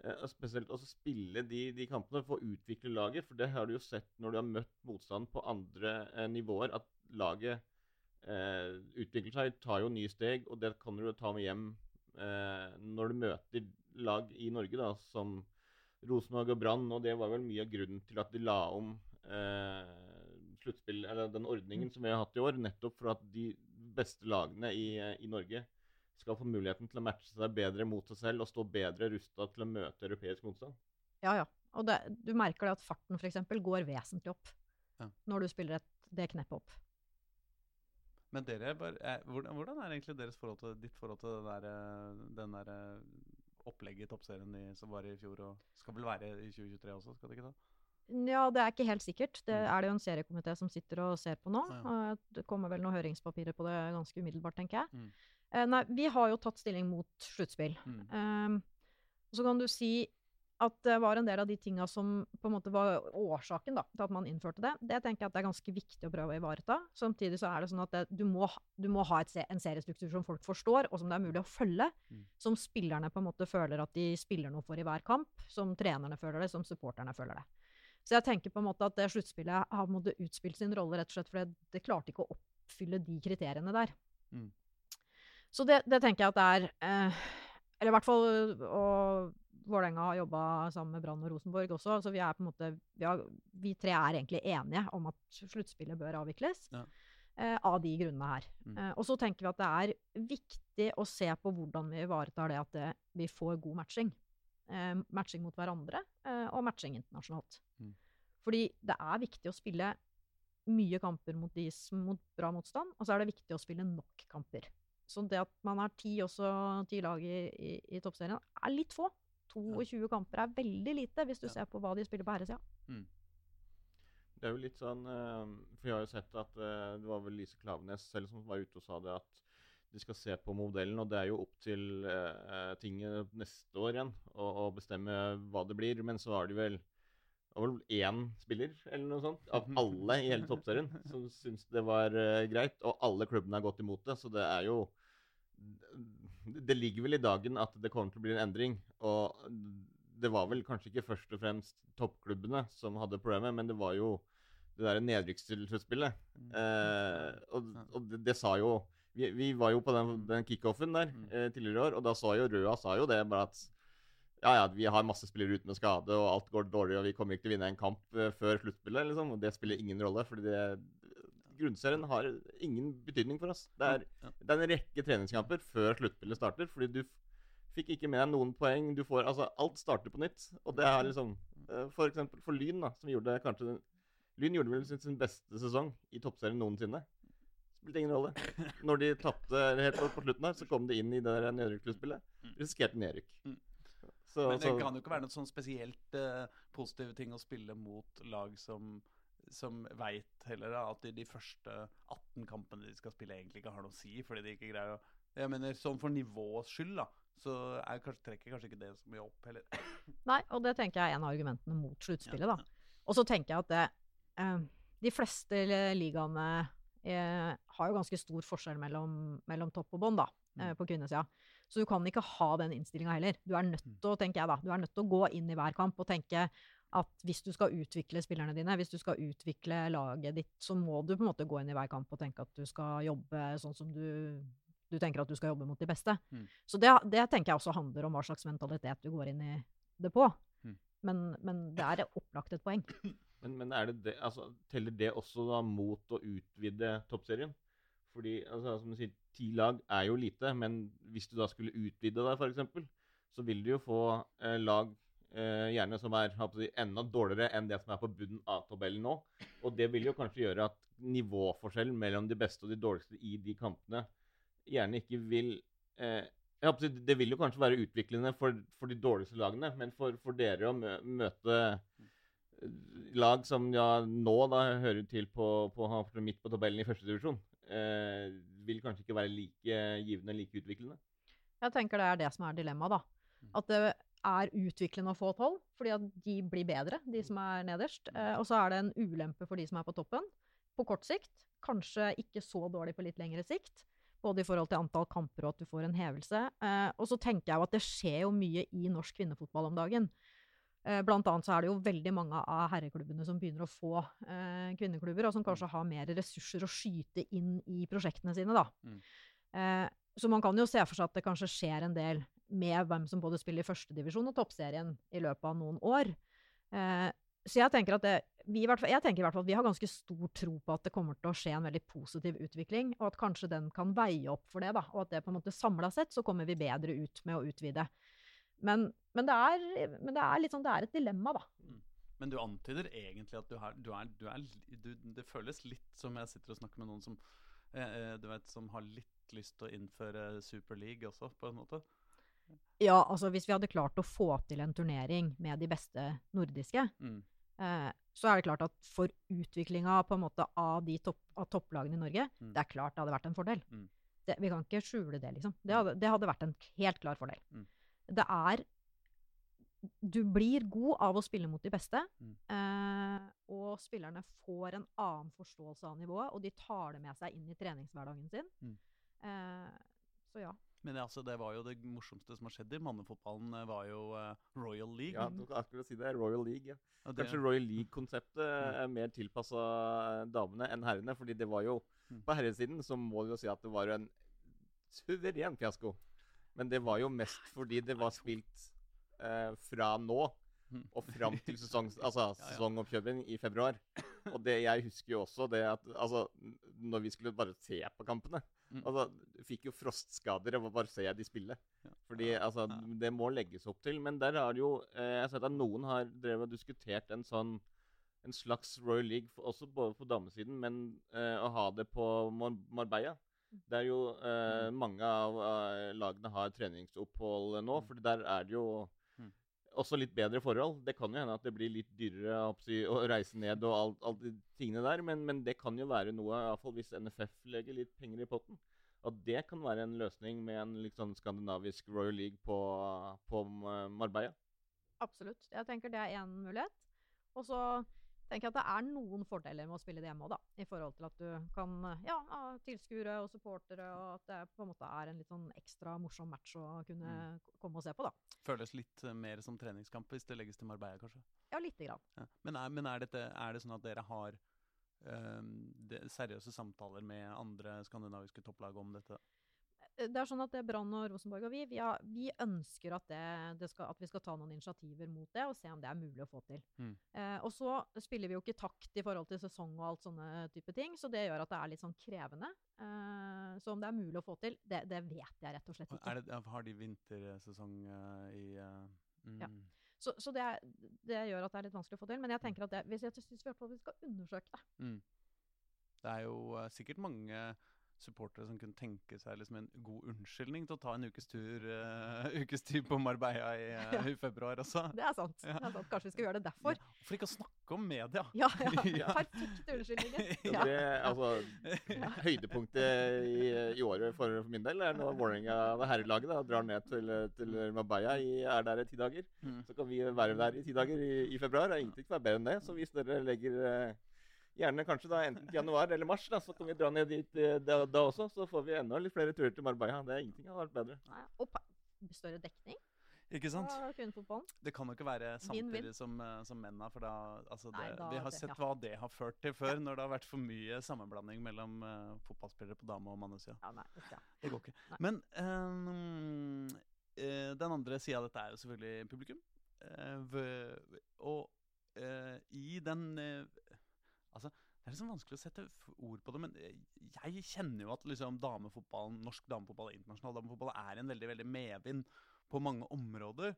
eh, Spesielt også spille de, de kampene, å utvikle laget. For det har du jo sett når du har møtt motstand på andre eh, nivåer, at laget eh, utvikler seg, tar jo nye steg, og det kan du jo ta med hjem eh, når du møter lag i Norge, da, som Rosenborg og Brann. Og det var vel mye av grunnen til at de la om eh, sluttspill, eller den ordningen som vi har hatt i år, nettopp for at de beste lagene i, i Norge skal få muligheten til å matche seg bedre mot seg selv og stå bedre rusta til å møte europeisk motstand. Ja, ja. Og det, du merker det at farten f.eks. går vesentlig opp Ja. når du spiller et, det kneppet opp. Men dere, bare, eh, hvordan, hvordan er egentlig deres forhold til, ditt forhold til den der, eh, den der eh, opplegget i toppserien som var i fjor, og skal vel være i 2023 også, skal det ikke det? Ja, det er ikke helt sikkert. Det Mm. er det jo en seriekomité som sitter og ser på nå. Ja. Det kommer vel noen høringspapirer på det ganske umiddelbart, tenker jeg. Mm. Eh, nei, vi har jo tatt stilling mot sluttspill. Mm. Um, så kan du si at det var en del av de tinga som på en måte var årsaken da, til at man innførte det, det tenker jeg at det er ganske viktig å prøve å ivareta. Samtidig så er det sånn at det, du, må, du må ha et, en seriestruktur som folk forstår, og som det er mulig å følge. Mm. Som spillerne på en måte føler at de spiller noe for i hver kamp. Som trenerne føler det, som supporterne føler det. Så jeg tenker på en måte at det sluttspillet har måtte utspilt sin rolle rett og slett fordi det klarte ikke å oppfylle de kriteriene der. Mm. Så det, det tenker jeg at det er eh, Eller i hvert fall og Vålerenga har jobba sammen med Brann og Rosenborg også. Så vi er på en måte vi, har, vi tre er egentlig enige om at sluttspillet bør avvikles. Ja. Eh, av de grunnene her. Mm. Eh, og så tenker vi at det er viktig å se på hvordan vi ivaretar det at det, vi får god matching. Eh, matching mot hverandre, eh, og matching internasjonalt. Mm. Fordi det er viktig å spille mye kamper mot de som mot bra motstand, og så er det viktig å spille nok kamper. Så det at man har ti, også, ti lag i, i, i toppserien, er litt få. 22 kamper er veldig lite, hvis du Ja. ser på hva de spiller på herresida. Det er jo litt sånn eh, For jeg har jo sett at det var vel Lise Klavenes selv som var ute og sa det, at de skal se på modellen. Og det er jo opp til eh, tinget neste år igjen å, bestemme hva det blir. Men så har de vel vel én spiller eller noe sånt, av alle i hele toppserien som syns det var eh, greit. Og alle klubbene har gått imot det, så det er jo Det ligger vel i dagen at det kommer til å bli en endring. Og det var vel kanskje ikke først og fremst toppklubbene som hadde problemet, men det var jo det derre nedrykksspillet. Mm. Eh, og og det, det sa jo vi, vi var jo på den, den kickoffen der Mm. eh, tidligere i år, og da sa jo Røa sa jo det bare at ja, ja, vi har masse spillere ute med skade, og alt går dårlig, og vi kommer ikke til å vinne en kamp eh, før sluttspillet, liksom. Og det spiller ingen rolle, fordi det Grunnserien har ingen betydning for oss. Det er, Ja. det er en rekke treningskamper før sluttspillet starter, fordi du fikk ikke med deg noen poeng. Du får Altså, alt starter på nytt. Og det er liksom eh, For eksempel for Lyn, da, som gjorde kanskje Lyn gjorde vel sin, sin beste sesong i toppserien noensinne. Spilte ingen rolle. Når de tapte helt på på slutten her, så kom de inn i det der nedrykkspillet. Mm. Risikerte nedrykk. Mm. Så, Men det så kan jo ikke være noe sånn spesielt uh, positive ting å spille mot lag som, som veit heller da, at de, de første 18 kampene de skal spille, egentlig ikke har noe å si, fordi de ikke greier å Jeg mener, sånn for nivåets skyld, da, så er, kanskje, trekker kanskje ikke det så mye opp heller. Nei, og det tenker jeg er en av argumentene mot sluttspillet, Ja. da. Og så tenker jeg at det, eh, de fleste ligaene eh, har jo ganske stor forskjell mellom, mellom topp og bånd, da, eh, Mm. på kvinnesida. Så du kan ikke ha den innstillinga heller. Du er nødt Mm. til å, tenker jeg da, du er nødt til å gå inn i hver kamp og tenke at hvis du skal utvikle spillerne dine, hvis du skal utvikle laget ditt, så må du på en måte gå inn i hver kamp og tenke at du skal jobbe sånn som du, du tenker at du skal jobbe mot de beste. Mm. Så det, det tenker jeg også handler om hva slags mentalitet du går inn i det på. Mm. Men, men det er opplagt et poeng. Men, men det det, altså, teller det også da mot å utvide toppserien? Fordi, altså, som du sier, ti lag er jo lite, men hvis du da skulle utvide deg, f.eks., så vil du jo få eh, lag eh, gjerne som er si, enda dårligere enn det som er på bunnen av tabellen nå. Og det vil jo kanskje gjøre at nivåforskjellen mellom de beste og de dårligste i de kampene gjerne ikke vil eh, si, Det vil jo kanskje være utviklende for, for de dårligste lagene, men for, for dere å møte lag som ja, nå da hører til på, på, på midt på tabellen i første divisjon, eh, vil kanskje ikke være like givende, like utviklende. Jeg tenker det er det som er dilemmaet, da. Mm. At det er utviklende å få tolv, fordi at de blir bedre, de som er nederst. Eh, og så er det en ulempe for de som er på toppen, på kort sikt. Kanskje ikke så dårlig på litt lengre sikt. Både i forhold til antall kamper og at du får en hevelse. Eh, og så tenker jeg jo at det skjer jo mye i norsk kvinnefotball om dagen. Eh, blant annet så er det jo veldig mange av herreklubbene som begynner å få eh, kvinneklubber, og som kanskje har mer ressurser å skyte inn i prosjektene sine, da. Mm. Eh, så man kan jo se for seg at det kanskje skjer en del med hvem som både spiller i førstedivisjon og toppserien i løpet av noen år. Eh, så jeg tenker, at det, vi, i hvert fall, jeg tenker i hvert fall at vi har ganske stor tro på at det kommer til å skje en veldig positiv utvikling, og at kanskje den kan veie opp for det. da, Og at det på en måte samla sett så kommer vi bedre ut med å utvide. Men, men, det, er, men det er sånn, det er et dilemma, da. Men du antyder egentlig at du er, du er, du er du, Det føles litt som jeg sitter og snakker med noen som eh, eh, du vet, som har litt lyst til å innføre Super League også, på en måte. Ja, altså hvis vi hadde klart å få til en turnering med de beste nordiske, Mm. eh, så er det klart at for utviklinga av, de topp, av topplagene i Norge, Mm. det er klart det hadde vært en fordel. Mm. Det, vi kan ikke skjule det, liksom. Det hadde, det hadde vært en helt klar fordel. Mm. Det er du blir god av å spille mot de beste. Mm. Eh, og spillerne får en annen forståelse av nivået, og de tar det med seg inn i treningshverdagen sin. Mm. Eh, så ja. Men altså, det var jo det morsomste som har skjedd i mannefotballen, eh, var jo uh, Royal League. Ja, du kan akkurat si det. Royal League. ja. Og det- Kanskje Royal League-konseptet er mer tilpassa damene enn herrene. fordi det var jo Mm. På herresiden så må vi jo si at det var en suveren fiasko. Men det var jo mest fordi det var spilt eh, fra nå og fram til sesong, altså, sesongoppkjøring i februar. Og det, jeg husker jo også det at altså, når vi skulle bare se på kampene Mm. altså, Fikk jo frostskader av å bare se de spille. Fordi altså, det må legges opp til. Men der har jo eh, Jeg har sett at noen har drevet og diskutert en sånn en slags Royal League, også både på damesiden, men eh, å ha det på Mar Marbella. Der jo eh, mange av eh, lagene har treningsopphold nå, Mm. for der er det jo Mm. også litt bedre forhold. Det kan jo hende at det blir litt dyrere å reise ned og alt, alt de tingene der, men, men det kan jo være noe, i hvert fall hvis NFF legger litt penger i potten. At det kan være en løsning med en litt sånn skandinavisk Royal League på, på eh, Marbella. Absolutt. Jeg tenker det er én mulighet. Og så tenker jeg at det er noen fordeler med å spille det hjemme òg, da. I forhold til at du kan ja, ha tilskuere og supportere, og at det på en måte er en litt sånn ekstra morsom match å kunne Mm. komme og se på, da. Føles litt eh, mer som treningskamp hvis det legges til Marbella, kanskje. Ja, lite grann. Ja. Men, er, men er, dette, er det sånn at dere har øh, seriøse samtaler med andre skandinaviske topplag om dette? Eh, Det er sånn at Brann og Rosenborg og vi, vi, har, vi ønsker at, det, det skal, at vi skal ta noen initiativer mot det, og se om det er mulig å få til. Mm. Eh, og så spiller vi jo ikke takt i forhold til sesong og alt sånne type ting, så det gjør at det er litt sånn krevende. Eh, så om det er mulig å få til, det, det vet jeg rett og slett ikke. Det, har de vintersesong eh, i eh, mm, Ja. Så, så det, det gjør at det er litt vanskelig å få til. Men jeg tenker at det, hvis jeg syns vi skal undersøke det. mm. Det er jo uh, sikkert mange supportere som kunne tenke seg liksom en god unnskyldning til å ta en ukes tur, uh, ukes tur på Marbella i, uh, Ja. i februar også. Det er sant. Ja. Det er sant. Kanskje vi skal gjøre det derfor. Ja, For ikke å snakke om media! Ja, ja. Perfekt unnskyldning. Ja. det, altså, høydepunktet i, i året for, for min del er når Vålerenga, det herrelaget, da, drar ned til, til Marbella i, er der i ti dager. Mm. Så kan vi være der i ti dager i, i februar. Det er ingenting som er bedre enn det. Så hvis dere legger eh, Gjerne kanskje da enten til januar eller mars, da, så kan vi dra ned dit eh, da, da også. Så får vi enda litt flere turer til Marbella. Det er ingenting som har vært bedre. Nei, Og består større dekning Ikke sant? Det kan jo ikke være samtidig som, eh, som menna, for da, altså Nei, da- Vi har det- sett ja. hva det har ført til før, når det har vært for mye sammenblanding mellom uh, fotballspillere på dame- og mannesida. Ja, nei, ja. Det går ikke. Nei. Men um, uh, den andre sida av dette er jo selvfølgelig publikum. Uh, og eh, i den Altså, det er liksom vanskelig å sette ord på det, men eh, jeg kjenner jo at liksom damefotballen, norsk damefotball og internasjonal damefotball er en veldig veldig medvind på mange områder.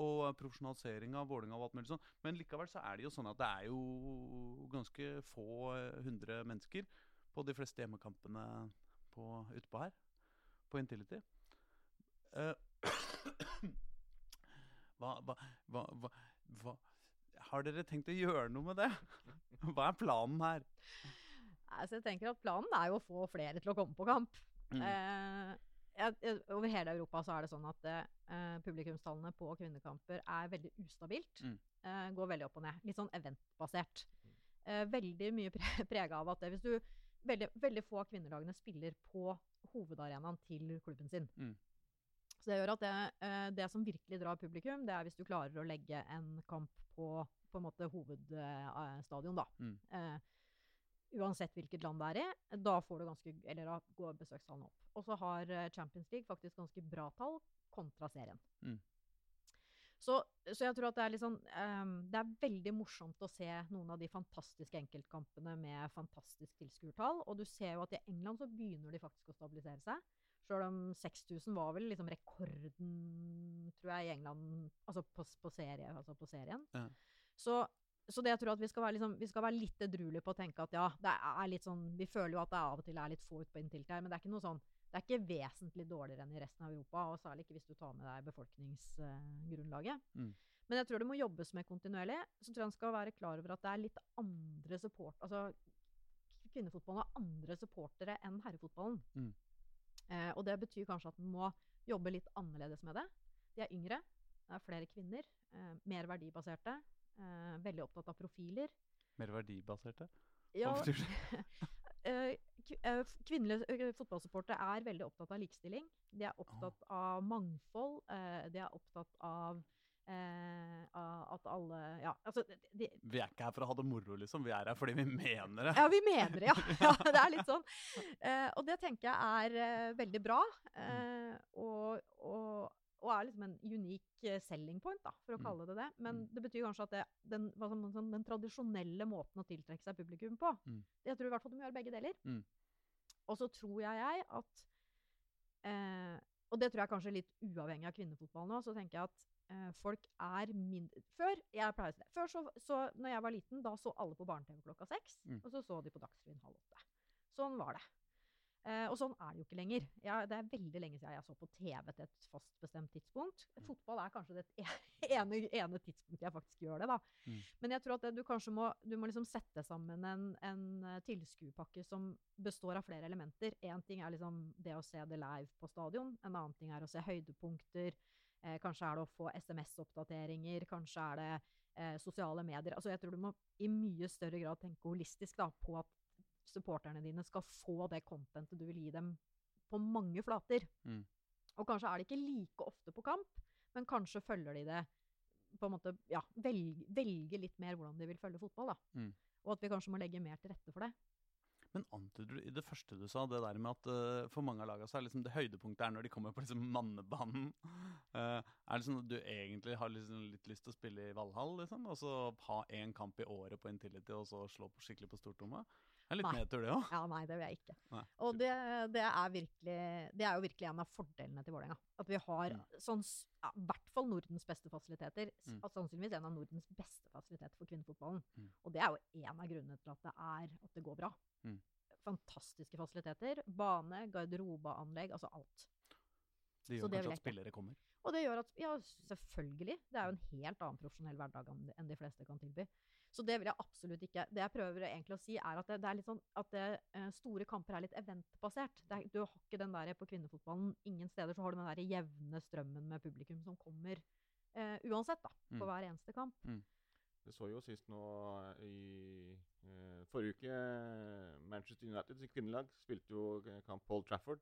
Og profesjonalisering av Vålerenga og alt mulig sånn. Men likevel så er det jo sånn at det er jo ganske få eh, hundre mennesker på de fleste hjemmekampene på, utpå her. På Intility. Uh, hva, hva, hva, hva, Har dere tenkt å gjøre noe med det? Hva er planen her? Altså, jeg tenker at Planen er jo å få flere til å komme på kamp. Mm. Eh, over hele Europa så er det sånn at eh, publikumstallene på kvinnekamper er veldig ustabilt. Mm. Eh, går veldig opp og ned. Litt sånn eventbasert. Eh, veldig mye pre prega av at det, hvis du veldig, veldig få av kvinnelagene spiller på hovedarenaen til klubben sin. Mm. Så det gjør at det, eh, det som virkelig drar publikum, det er hvis du klarer å legge en kamp på på en måte hovedstadion, da. Mm. Eh, uansett hvilket land det er i, da får du ganske Eller da går besøkstallene opp. Og så har eh, Champions League faktisk ganske bra tall kontra serien. Mm. Så, så jeg tror at det er litt sånn ehm, Det er veldig morsomt å se noen av de fantastiske enkeltkampene med fantastisk tilskuertall. Og du ser jo at i England så begynner de faktisk å stabilisere seg. Sjøl om 6000 var vel liksom rekorden, tror jeg, i England altså på, på, serie, altså på serien. Ja. Så, så det jeg tror at vi skal, være liksom, vi skal være litt edruelige på å tenke at ja, det er litt sånn Vi føler jo at det av og til er litt få ut på Intility her, men det er ikke noe sånn det er ikke vesentlig dårligere enn i resten av Europa, og særlig ikke hvis du tar med deg befolkningsgrunnlaget. Mm. Men jeg tror det må jobbes med kontinuerlig. Så tror jeg en skal være klar over at det er litt andre support... Altså, kvinnefotballen har andre supportere enn herrefotballen. Mm. Eh, og det betyr kanskje at en må jobbe litt annerledes med det. De er yngre. Det er flere kvinner. Eh, mer verdibaserte. Eh, veldig opptatt av profiler. Mer verdibaserte? Ja, eh, eh, kvinnelige fotballsupporter fotballsupportere er veldig opptatt av likestilling. De er opptatt av mangfold. Eh, de er opptatt av, eh, at alle Ja, altså de, Vi er ikke her for å ha det moro, liksom. Vi er her fordi vi mener det. Ja, vi mener det, ja. ja det er litt sånn. Eh, og det tenker jeg er eh, veldig bra. Eh, og, og, og er liksom en unik eh, selling point, da, for å Mm. kalle det det. Men Mm. det betyr kanskje at det, den, sånn, den tradisjonelle måten å tiltrekke seg publikum på Mm. Jeg tror i hvert fall du må gjøre begge deler. Mm. Og så tror jeg jeg at eh, Og det tror jeg kanskje litt uavhengig av kvinnefotball nå, så tenker jeg at eh, folk er mindre Før jeg pleier å si det. Før så, så når jeg var liten, da så alle på barne-TV klokka seks. Mm. Og så så de på Dagsrevyen halv åtte. Sånn var det. Eh, og sånn er det jo ikke lenger. Jeg, det er veldig lenge siden jeg så på TV til et fast bestemt tidspunkt. Mm. Fotball er kanskje det ene, ene tidspunktet jeg faktisk gjør det, da. Mm. Men jeg tror at det, du kanskje må, du må liksom sette sammen en, en eh, tilskuerpakke som består av flere elementer. Én ting er liksom det å se det live på stadion. En annen ting er å se høydepunkter. Eh, kanskje er det å få SMS-oppdateringer. Kanskje er det eh, sosiale medier. Altså jeg tror du må i mye større grad tenke holistisk da, på at supporterne dine skal få det contentet du vil gi dem på mange flater. Mm. Og kanskje er det ikke like ofte på kamp, men kanskje følger de det på en måte, ja, velge, velge litt mer hvordan de vil følge fotball. da. Mm. Og at vi kanskje må legge mer til rette for det. Men antyder du i det første du sa, det der med at uh, for mange av lagene så er liksom det høydepunktet er når de kommer på liksom mannebanen? Uh, er det sånn at du egentlig har liksom litt lyst til å spille i Valhall, liksom? Og så ha én kamp i året på Intility, og så slå på skikkelig på stortromma? Det er litt nedtur, det òg. Ja, nei, det vil jeg ikke. Nei, Og det, det, er virkelig, det er jo virkelig en av fordelene til Vålerenga. At vi har ja. sånn, ja, i hvert fall Nordens beste fasiliteter. Mm. Sannsynligvis en av Nordens beste fasiliteter for kvinnefotballen. Mm. Og det er jo en av grunnene til at det, er, at det går bra. Mm. Fantastiske fasiliteter. Bane, garderobeanlegg, altså alt. Det gjør det kanskje at spillere kommer. Og det gjør at Ja, selvfølgelig. Det er jo en helt annen profesjonell hverdag enn de fleste kan tilby. Så det vil jeg absolutt ikke. Det jeg prøver egentlig å si, er at det, det er litt sånn at det, eh, store kamper er litt eventbasert. Det er, du har ikke den der på kvinnefotballen. Ingen steder så har du den der jevne strømmen med publikum som kommer eh, uansett, da. På Mm. hver eneste kamp. Det så jo sist nå i eh, forrige uke Manchester United sitt kvinnelag spilte jo kamp på Old Trafford.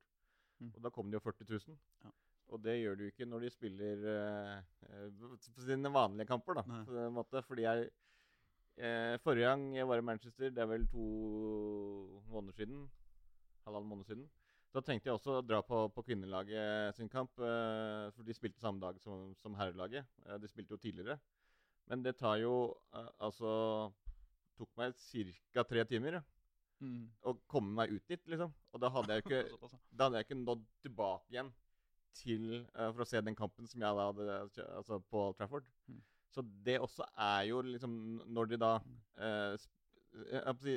Mm. Og da kom det jo 40 000. Ja. Og det gjør du ikke når de spiller eh, eh, på sine vanlige kamper, da. På en måte, fordi jeg eh, Forrige gang jeg var i Manchester, det er vel to måneder siden, halvannen måned siden, da tenkte jeg også å dra på, på kvinnelaget sin kamp, eh, for de spilte samme dag som, som herrelaget. Eh, de spilte jo tidligere. Men det tar jo eh, Altså tok meg ca. tre timer ja, Mm. å komme meg ut dit, liksom. Og da hadde jeg ikke, hadde jeg ikke nådd tilbake igjen til eh, for å se den kampen som jeg da hadde altså på Old Trafford. Mm. Så det også er jo liksom Når de da eh, å si,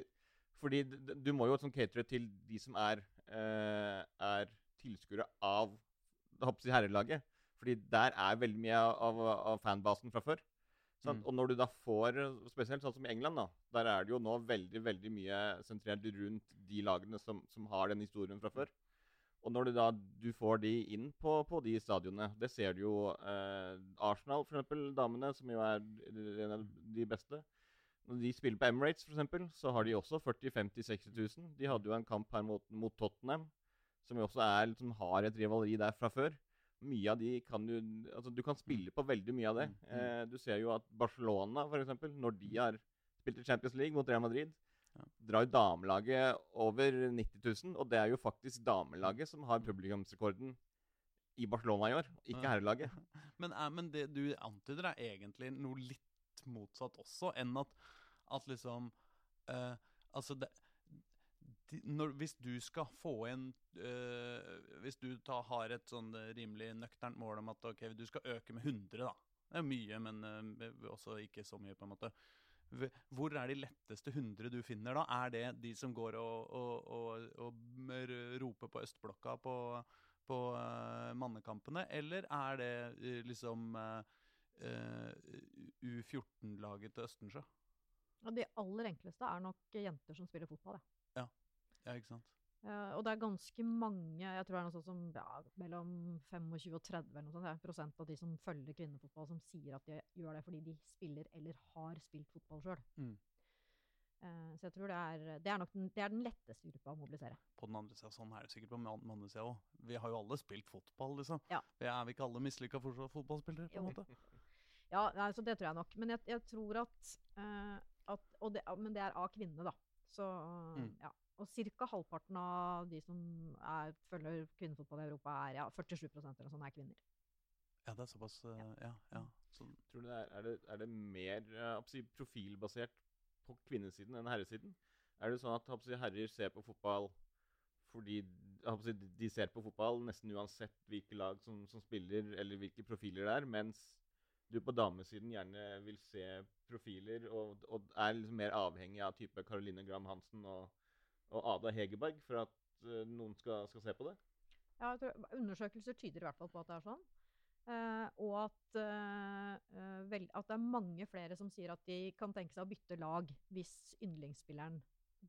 Fordi du må jo sånn catere til de som er, eh, er tilskuere av si herrelaget. Fordi der er veldig mye av, av fanbasen fra før. Sant? Mm. Og når du da får, spesielt sånn som i England, da, der er det jo nå veldig veldig mye sentrert rundt de lagene som, som har den historien fra før. Og når du da du får de inn på, på de stadionene Det ser du jo eh, Arsenal, for eksempel, damene, som jo er en av de beste. Når de spiller på Emirates, for eksempel, så har de også 40 50 60 000. De hadde jo en kamp her mot, mot Tottenham, som jo også er, liksom, har et rivaleri der fra før. Mye av de kan du Altså, du kan spille på veldig mye av det. Mm, mm. Eh, du ser jo at Barcelona, for eksempel, når de har spilt i Champions League mot Real Madrid. Drar damelaget over 90 000. Og det er jo faktisk damelaget som har publikumsrekorden i Barcelona i år, ikke herrelaget. Men, er, men det du antyder, er egentlig noe litt motsatt også, enn at, at liksom uh, Altså, det de, når, Hvis du skal få inn øh, Hvis du ta, har et sånn eh, rimelig nøkternt mål om at okay, du skal øke med 100, da. Det er mye, men øh, også ikke så mye, på en måte. Hv- Hvor er de letteste 100 du finner, da? Er det de som går og, og, og, og roper på østblokka på, på uh, mannekampene, eller er det uh, liksom uh, eh, U14-laget til Østensjø? Ja, de aller enkleste er nok jenter som spiller fotball, ja. Ja, ikke sant? Eh, og det er ganske mange, jeg tror det er noe sånt som ja, mellom 25 og 30 eller noe sånt, ja, prosent av de som følger kvinnefotball, som sier at de gjør det fordi de spiller eller har spilt fotball sjøl. Mm. Uh, så jeg tror det er, det er nok den, det er den letteste gruppa å mobilisere. På den andre sida, sånn er det sikkert på den andre sida òg. Vi har jo alle spilt fotball, liksom. Ja. Vi er vi ikke alle mislykka fotballspillere, på en måte? Ja, så altså, det tror jeg nok. Men jeg, jeg tror at, uh, at og det, Men det er av kvinnene, da. Så Mm. ja. Og ca. halvparten av de som er, følger kvinnefotball i Europa, er ja, 47 eller sånn er kvinner. Ja, det er såpass uh, Ja. ja. Så, Tror du det er, er, det, er det mer si, profilbasert på kvinnesiden enn herresiden? Er det sånn at hva skal jeg si, herrer ser på fotball fordi hva skal jeg si, de ser på fotball nesten uansett hvilke lag som, som spiller, eller hvilke profiler det er, mens du på damesiden gjerne vil se profiler og, og er liksom mer avhengig av type Caroline Graham Hansen og, og Ada Hegerberg for at eh, noen skal, skal se på det? Ja, jeg tror, undersøkelser tyder i hvert fall på at det er sånn. Uh, og at, uh, eh, vel, at det er mange flere som sier at de kan tenke seg å bytte lag hvis yndlingsspilleren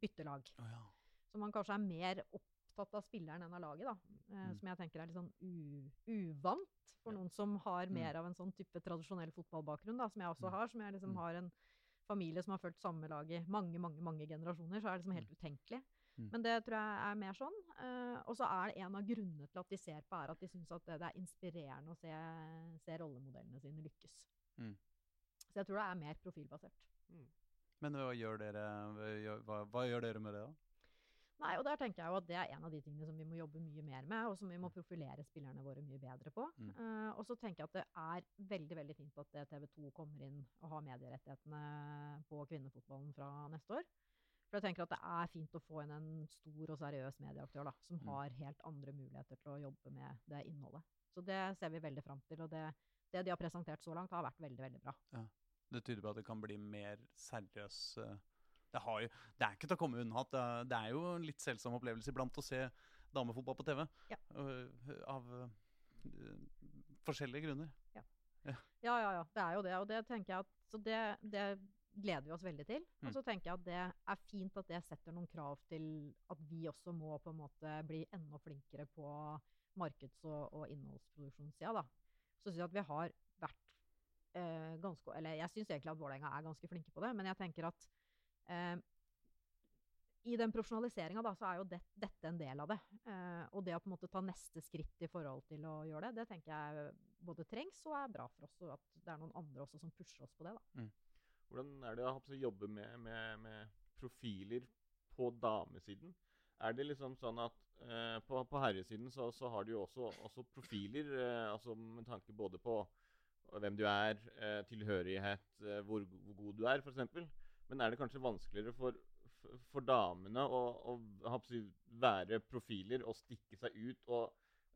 bytter lag. Oh, ja. Så man kanskje er mer opptatt av spilleren enn av laget, da. Uh, Mm. Som jeg tenker er litt sånn u uvant for Ja. noen som har Mm. mer av en sånn type tradisjonell fotballbakgrunn, da, som jeg også Mm. har. Som jeg liksom Mm. har en familie som har fulgt samme lag i mange, mange mange generasjoner, så er det liksom helt utenkelig. Mm. Men det tror jeg er mer sånn. Uh, og så er det en av grunnene til at de ser på, er at de syns at det, det er inspirerende å se, se rollemodellene sine lykkes. Mm. Så jeg tror det er mer profilbasert. Men hva gjør dere hva, hva gjør dere med det, da? Nei, og der tenker jeg jo at det er en av de tingene som vi må jobbe mye mer med, og som vi må profilere spillerne våre mye bedre på. Mm. Uh, og så tenker jeg at det er veldig veldig fint at TV 2 kommer inn og har medierettighetene på kvinnefotballen fra neste år. For jeg tenker at det er fint å få inn en stor og seriøs medieaktør da, som Mm. har helt andre muligheter til å jobbe med det innholdet. Så det ser vi veldig fram til, og det, det de har presentert så langt, har vært veldig, veldig bra. Det tyder på at det kan bli mer seriøs eh, Det, har jo, det er ikke til å komme unna at det, er jo en litt selsom opplevelse iblant å se damefotball på TV. Ja. øh, av øh, forskjellige grunner. Ja, ja, ja. Det er jo det. Og det tenker jeg at Så det, det gleder vi oss veldig til. Mm. Og så tenker jeg at det er fint at det setter noen krav til at vi også må på en måte bli enda flinkere på markeds- og, og innholdsproduksjonssida, da. Så syns jeg at vi har vært eh, ganske Eller jeg syns egentlig at Vålerenga er ganske flinke på det, men jeg tenker at i den profesjonaliseringa er jo det, dette en del av det. Eh, og det å på en måte ta neste skritt i forhold til å gjøre det, det tenker jeg både trengs og er bra for oss. Og at det er noen andre også som pusher oss på det. da. Hvordan er det å jobbe med, med, med profiler på damesiden? Er det liksom sånn at eh, på, på herresiden så, så har du jo også, også profiler, eh, altså med tanke både på hvem du er, eh, tilhørighet, eh, hvor, hvor god du er, f.eks. Men er det kanskje vanskeligere for, for, damene å, å være profiler og stikke seg ut og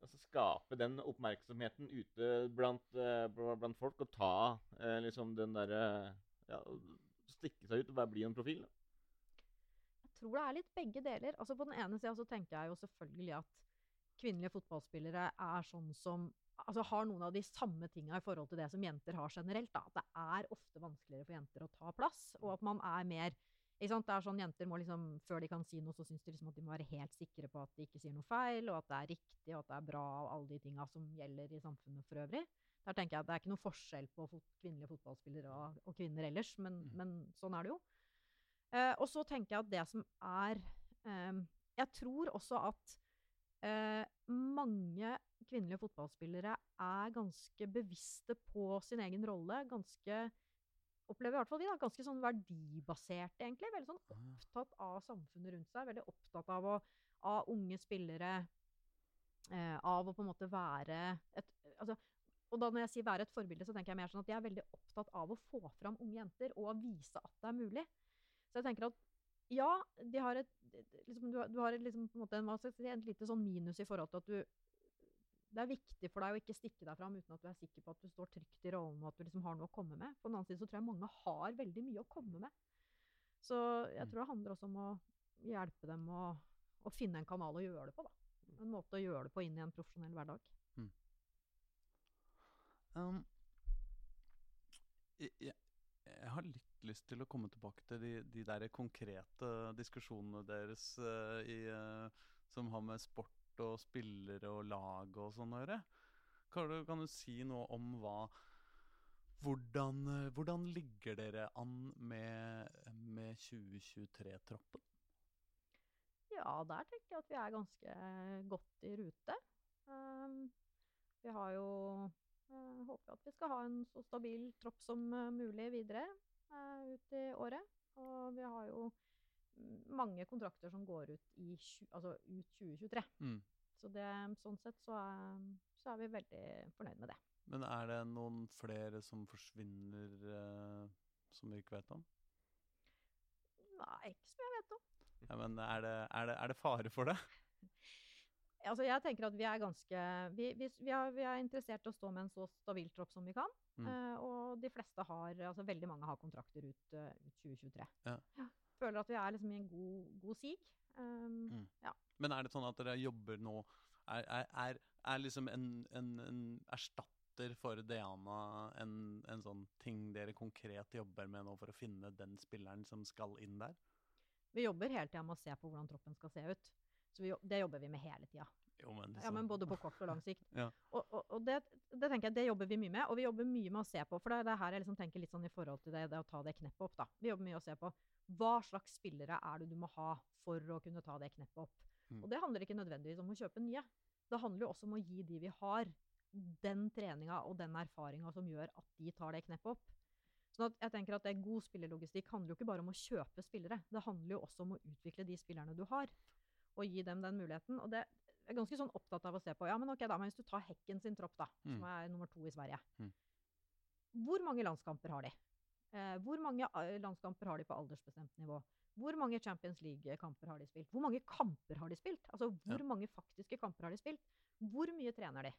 altså, skape den oppmerksomheten ute blant, eh, blant folk og ta eh, liksom den derre ja, stikke seg ut og bli en profil. Da. Jeg tror det er litt begge deler. Altså På den ene sida tenker jeg jo selvfølgelig at kvinnelige fotballspillere er sånn som altså har noen av de samme tinga i forhold til det som jenter har generelt. Da. At det er ofte vanskeligere for jenter å ta plass, og at man er mer ikke sant? Det er sånn Jenter må liksom, før de kan si noe, så syns de liksom at de må være helt sikre på at de ikke sier noe feil, og at det er riktig, og at det er bra, og alle de tinga som gjelder i samfunnet for øvrig. Der tenker jeg at Det er ikke noe forskjell på fot kvinnelige fotballspillere og, og kvinner ellers, men, Mm. men sånn er det jo. Eh, og så tenker jeg at det som er eh, Jeg tror også at eh, mange kvinnelige fotballspillere er ganske bevisste på sin egen rolle. Ganske opplever i hvert fall vi da, ganske sånn verdibaserte, egentlig. Veldig sånn Ah, opptatt av samfunnet rundt seg. Veldig opptatt av, å, av unge spillere. Eh, av å på en måte være et altså, Og da når jeg sier være et forbilde, så tenker jeg mer sånn at de er veldig opptatt av å få fram unge jenter og vise at det er mulig. Så jeg tenker at ja, de har et, liksom, du, har- du har et, liksom, på en måte en, et lite sånn minus i forhold til at du det er viktig for deg å ikke stikke deg fram uten at du er sikker på at du står trygt i rollen og at du liksom har noe å komme med. På den annen side så tror jeg mange har veldig mye å komme med. Så jeg Mm. tror det handler også om å hjelpe dem å, å finne en kanal å gjøre det på. da. En måte å gjøre det på inn i en profesjonell hverdag. Um, jeg, jeg, jeg har litt lyst til å komme tilbake til de, de der konkrete diskusjonene deres uh, i, uh, som har med sport og spillere og lag og sånn å gjøre. Kan du, kan du si noe om hva hvordan, eh, hvordan ligger dere an med, med 2023-troppen? Ja, der tenker jeg at vi er ganske godt i rute. Um, vi har jo jeg Håper at vi skal ha en så stabil tropp som mulig videre ut i året. Og vi har jo mange kontrakter som går ut, i, altså ut 2023. Mm. Så det, sånn sett så er, så er vi veldig fornøyd med det. Men er det noen flere som forsvinner eh, som vi ikke vet om? Nei, ikke som jeg vet om. Ja, men er det, er, det, er det fare for det? Altså, jeg tenker at vi er ganske Vi, vi, vi, er, vi er interessert i å stå med en så stabil tropp som vi kan. Mm. Uh, og de fleste har Altså veldig mange har kontrakter ut, uh, ut 2023. Ja. Føler at vi er liksom i en god, god sig. Um, Mm. Ja. Men er det sånn at dere jobber nå Er, er, er, er liksom en, en, en erstatter for Diana en, en sånn ting dere konkret jobber med nå for å finne den spilleren som skal inn der? Vi jobber hele tida med å se på hvordan troppen skal se ut. Så vi, det jobber vi med hele tida. Jo, men, Ja, liksom- men både på kort og lang sikt. Ja. Og, og, og det, det tenker jeg, det jobber vi mye med. Og vi jobber mye med å se på, for det er det her jeg liksom tenker litt sånn i forhold til det, det å ta det kneppet opp. da. Vi jobber mye med å se på hva slags spillere er det du må ha for å kunne ta det kneppet opp. Mm. Og det handler ikke nødvendigvis om å kjøpe nye. Det handler jo også om å gi de vi har, den treninga og den erfaringa som gjør at de tar det kneppet opp. Sånn jeg tenker at det God spillerlogistikk handler jo ikke bare om å kjøpe spillere. Det handler jo også om å utvikle de spillerne du har, og gi dem den muligheten. Og det er ganske sånn opptatt av å se på. Ja, men ok da, men hvis du tar Hekken sin tropp, da, Mm. som er nummer to i Sverige. Mm. Hvor mange landskamper har de? Eh, hvor mange eh, landskamper har de på aldersbestemt nivå? Hvor mange Champions League-kamper har de spilt? Hvor mange kamper har de spilt? Altså, hvor Ja. mange faktiske kamper har de spilt? Hvor mye trener de?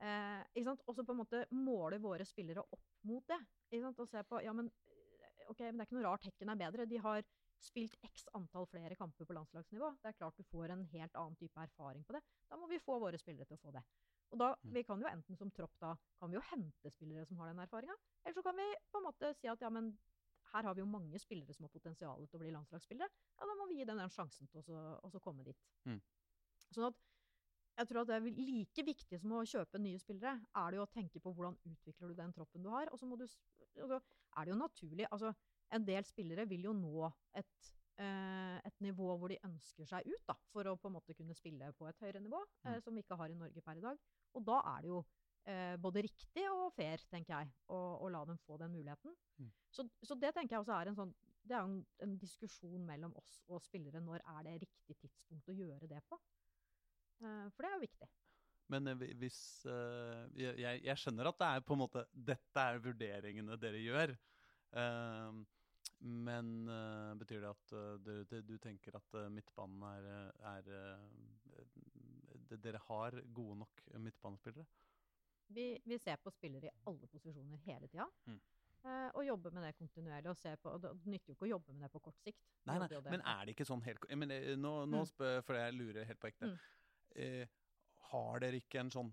Eh, ikke sant? Og så på en måte måle våre spillere opp mot det. Ikke sant? Og se på Ja, men eh, ok, men det er ikke noe rart Hekken er bedre. De har spilt x antall flere kamper på landslagsnivå. Det er klart du får en helt annen type erfaring på det. Da må vi få våre spillere til å få det. Og da, Mm. Vi kan jo enten som tropp da, kan vi jo hente spillere som har den erfaringa, eller så kan vi på en måte si at ja, men her har vi jo mange spillere som har potensial til å bli landslagsspillere. Ja, da må vi gi dem den sjansen til å så- så komme dit. Mm. Sånn at jeg tror at det er like viktig som å kjøpe nye spillere, er det jo å tenke på hvordan utvikler du den troppen du har. Og så må du, s- altså, er det jo naturlig altså En del spillere vil jo nå et, eh, et nivå hvor de ønsker seg ut, da, for å på en måte kunne spille på et høyere nivå, eh, Mm. som vi ikke har i Norge per i dag. Og da er det jo eh, både riktig og fair, tenker jeg, å, å la dem få den muligheten. Mm. Så, så det tenker jeg også er en sånn Det er en, en diskusjon mellom oss og spillere. Når er det riktig tidspunkt å gjøre det på? Eh, for det er jo viktig. Men hvis jeg, jeg- skjønner at det er på en måte Dette er vurderingene dere gjør. Ehm, men uh, betyr det at uh, du, du, tenker at uh, midtbanen er, er Dere har gode nok midtbanespillere? Vi, vi ser på spillere i alle posisjoner hele tida. Mm. og jobber med det kontinuerlig. og ser på, og Det nytter jo ikke å jobbe med det på kort sikt. Nei, nei, men er det ikke sånn helt men, Nå, nå Mm. spør for jeg lurer helt på ekte. Mm. Har dere ikke en sånn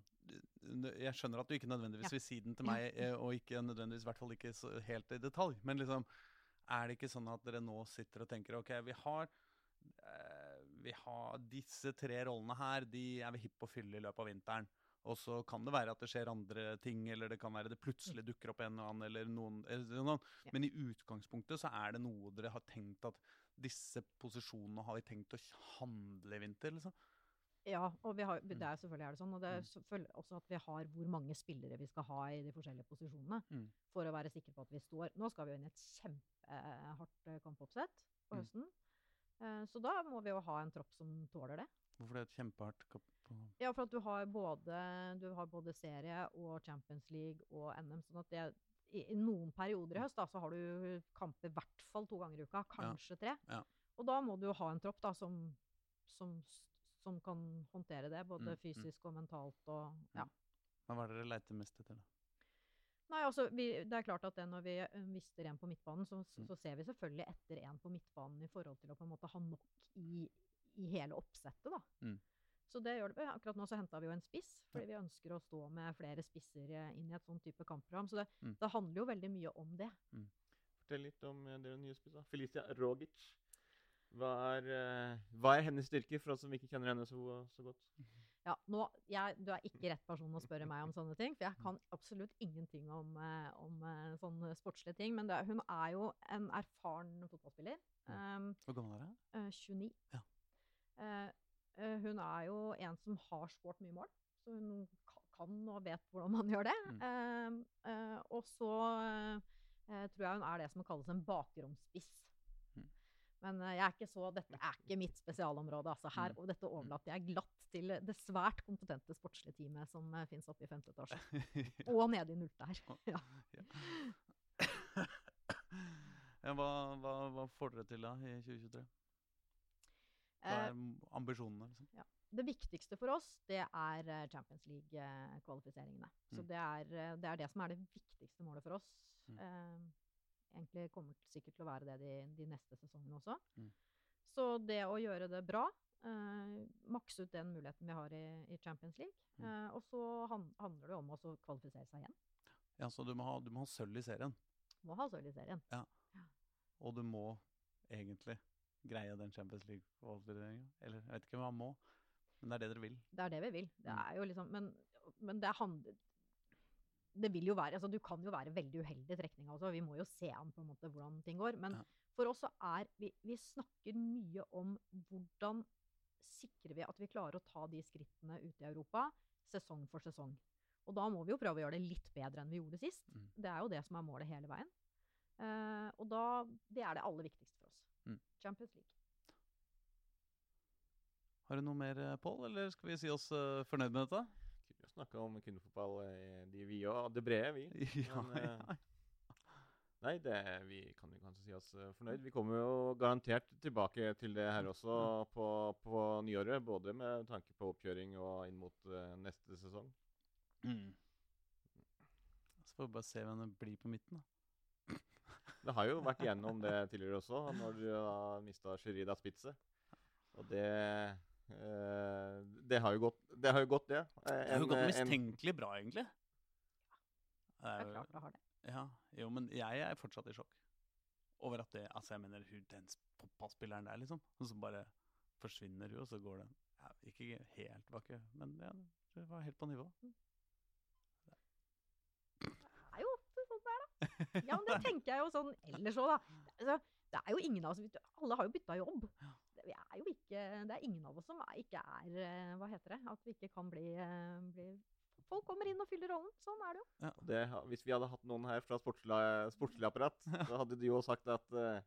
Jeg skjønner at du ikke nødvendigvis Ja. vil si den til meg, og ikke nødvendigvis i hvert fall ikke helt i detalj, men liksom Er det ikke sånn at dere nå sitter og tenker OK, vi har eh, vi har disse tre rollene her, de er vi hippe på å fylle i løpet av vinteren. Og så kan det være at det skjer andre ting, eller det kan være det plutselig dukker opp en eller annen, eller noen eller noen. Mm. Men i utgangspunktet så er det noe dere har tenkt at disse posisjonene har vi tenkt å handle i vinter, liksom? Ja, og vi har, det Mm. er selvfølgelig er det sånn. Og det er Mm. selvfølgelig også at vi har hvor mange spillere vi skal ha i de forskjellige posisjonene. Mm. For å være sikre på at vi står Nå skal vi jo inn i et kjempehardt eh, kampoppsett på Mm. høsten. Mm. Så da må vi jo ha en tropp som tåler det. Hvorfor det er et kjempehardt kamp? Ja, for at du har både, du har både serie og Champions League og NM. sånn at det, i, I noen perioder i høst da, så har du kamper i hvert fall to ganger i uka, kanskje tre. Ja. Og da må du jo ha en tropp da, som, som, som kan håndtere det, både Mm, mm. fysisk og mentalt. Og, ja. Men hva er det dere leter mest etter, da? Nei, altså, vi, det er klart at det når vi eh, mister en på midtbanen, så, så, Mm. så ser vi selvfølgelig etter en på midtbanen i forhold til å på en måte ha nok i, i hele oppsettet, da. Mm. Så det gjør det. Akkurat nå så henta vi jo en spiss, fordi vi ønsker å stå med flere spisser eh, inn i et sånn type kampprogram. Så det, Mm. det handler jo veldig mye om det. Fortell litt om dere nye spissa. Felicia Rogic. Hva er, eh, hva er hennes styrke, for oss som ikke kjenner henne så, så godt? Ja, nå, jeg, Du er ikke rett person å spørre meg om sånne ting, for jeg kan absolutt ingenting om, eh, om eh, sånne sportslige ting. Men det, hun er jo en erfaren fotballspiller. Um, Hvor gammel er hun? eh, 29. Ja. Eh, eh, hun er jo en som har skåret mye mål, så hun kan og vet hvordan man gjør det. Mm. Uh, uh, og så tror jeg hun er det som kalles en bakromspiss. Mm. Men jeg er ikke så, dette er ikke mitt spesialområde. Altså her, Mm. og dette overlater jeg glatt til det svært kompetente sportslige teamet som uh, fins oppe i femte etasje. Og nede i nullte her. Ja. ja, hva, hva, hva får dere til da i 2023? Hva Eh, er ambisjonene, liksom? Det viktigste for oss, det er eh, Champions League-kvalifiseringene. Så Mm. det er, eh, det er det som er det viktigste målet for oss. Mm. Eh, egentlig kommer det sikkert til å være det de, de neste sesongene også. Mm. Så det å gjøre det bra, eh, makse ut den muligheten vi har i, i Champions League. Mm. Eh, og så han, handler det om å kvalifisere seg igjen. Ja, så du må ha, du må ha sølv i serien. Må ha sølv i serien. Og du må egentlig greie den Champions League-kvalifiseringa. Eller jeg vet ikke hva man må, men det er det dere vil. Det er det vi vil. Det Mm. er jo liksom, men, men det handler det vil jo være, altså Du kan jo være veldig uheldig i trekninga også. Vi må jo se an på en måte hvordan ting går. Men Ja. for oss så er vi, vi snakker mye om hvordan sikrer vi at vi klarer å ta de skrittene ute i Europa sesong for sesong. Og da må vi jo prøve å gjøre det litt bedre enn vi gjorde sist. Mm. Det er jo det som er målet hele veien. Uh, og da, det er det aller viktigste for oss. Mm. Champions League. Har du noe mer, eh, Pål, eller skal vi si oss uh, fornøyd med dette? Kunne jo snakka om kvinnefotball, de vi òg. Det brede, vi. ja, Men, eh, ja. Nei, det, vi kan jo kanskje si oss eh, fornøyd. Vi kommer jo garantert tilbake til det her også på, på nyåret. Både med tanke på oppkjøring og inn mot eh, neste sesong. Mm. Så får vi bare se hvem det blir på midten, da. Det har jo vært igjennom det tidligere også, når du har mista Sherida Spitze. Og det eh, Det har jo gått, det. Har jo gått, det. En, Det har jo gått en- mistenkelig bra, egentlig. Det er klart det har det. Ja, jo, men jeg er fortsatt i sjokk over at det Altså, jeg mener, hun, den fotballspilleren der, liksom. Og så bare forsvinner hun, og så går det ja, Ikke helt vakke, men ja, det var helt på nivå. Det er jo ofte sånn det er, da. Ja, men det tenker jeg jo sånn ellers òg, da. Altså, det er jo ingen av oss Alle har jo bytta jobb. Det er jo ikke Det er ingen av oss som ikke er eh, Hva heter det? At vi ikke kan bli, eh, bli Folk kommer inn og fyller rollen. Sånn er det jo. det, hvis vi hadde hatt noen her fra sportslig, sportslig apparat, så hadde de jo sagt at uh,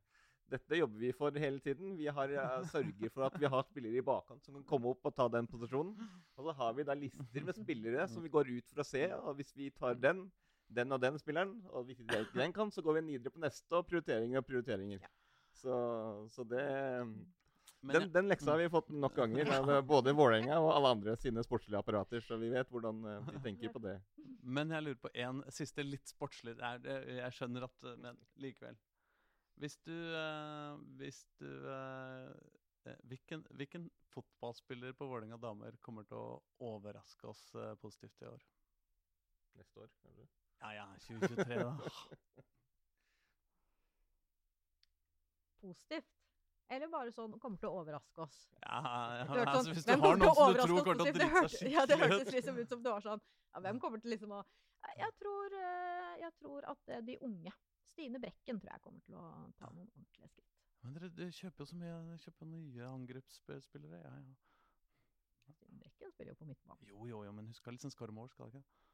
dette jobber vi for hele tiden. Vi har, uh, sørger for at vi har spillere i bakkant som kan komme opp og ta den posisjonen. Og så har vi da lister med spillere som vi går ut for å se. Og hvis vi tar den, den og den spilleren, og hvis vi ikke den kan, så går vi videre på neste, og prioriteringer og prioriteringer. Så, så det den, jeg- den leksa har vi fått nok ganger av eh, både Vålerenga og alle andre sine sportslige apparater, så vi vet hvordan eh, de tenker på det. Men jeg lurer på en siste litt sportslig Jeg skjønner at eh, Men likevel. Hvis du Hvis du hvilken, hvilken fotballspiller på Vålerenga damer kommer til å overraske oss positivt i år? Neste år, kanskje. Ja ja, 2023, da. Positivt. Eller bare sånn kommer til å overraske oss. Ja, ja, hørtes altså, sånn, hvis du har noen som du tror kommer til å drite seg Ja, det hørtes ut. liksom ut som det var sånn ja, Hvem kommer til liksom å Jeg tror, eh, jeg tror at eh, de unge Stine Brekken tror jeg kommer til å ta noen ordentlige skritt. Men dere, dere kjøper jo så mye dere kjøper nye angrepsspillere. Ja, ja. Stine Brekken spiller jo på midtbanen. Jo, jo, jo, men hun skal liksom skåre mål, skal hun ikke?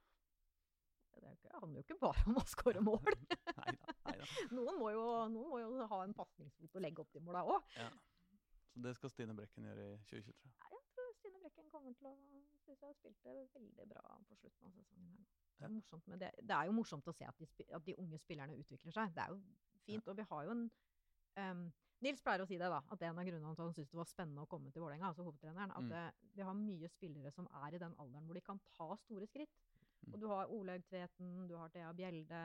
Det er ikke- handler jo ikke bare om å skåre mål. neida, neida. Noen må jo, noen må jo ha en pasningsfot og legge opp de måla òg. Ja. Så det skal Stine Brekken gjøre i 2023. Jeg tror Stine Brekken kommer til å synes jeg spilte veldig bra på slutten av sesongen. her. Det er, morsomt det. det er jo morsomt å se at de, at de unge spillerne utvikler seg. Det er jo fint. Og vi har jo en um, Nils pleier å si det, da, at en av grunnene til at han syntes det var spennende å komme til Vålerenga, altså hovedtreneren, at Mm. vi har mye spillere som er i den alderen hvor de kan ta store skritt. Og du har Olaug Tveten, du har Thea Bjelde,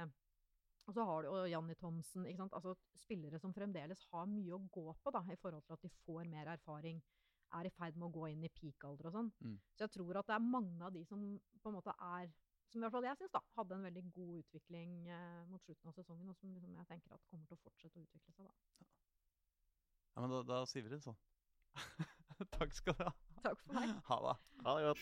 og så har du og Janni Thomsen. ikke sant? Altså Spillere som fremdeles har mye å gå på da, i forhold til at de får mer erfaring, er i ferd med å gå inn i peak-alder og sånn. Mm. Så jeg tror at det er mange av de som på en måte er som i hvert fall jeg synes da, hadde en veldig god utvikling eh, mot slutten av sesongen, og som liksom jeg tenker at kommer til å fortsette å utvikle seg. da. Ja, men da, da sier vi det sånn. Takk skal du ha. Takk for meg. Ha det. Ha det godt.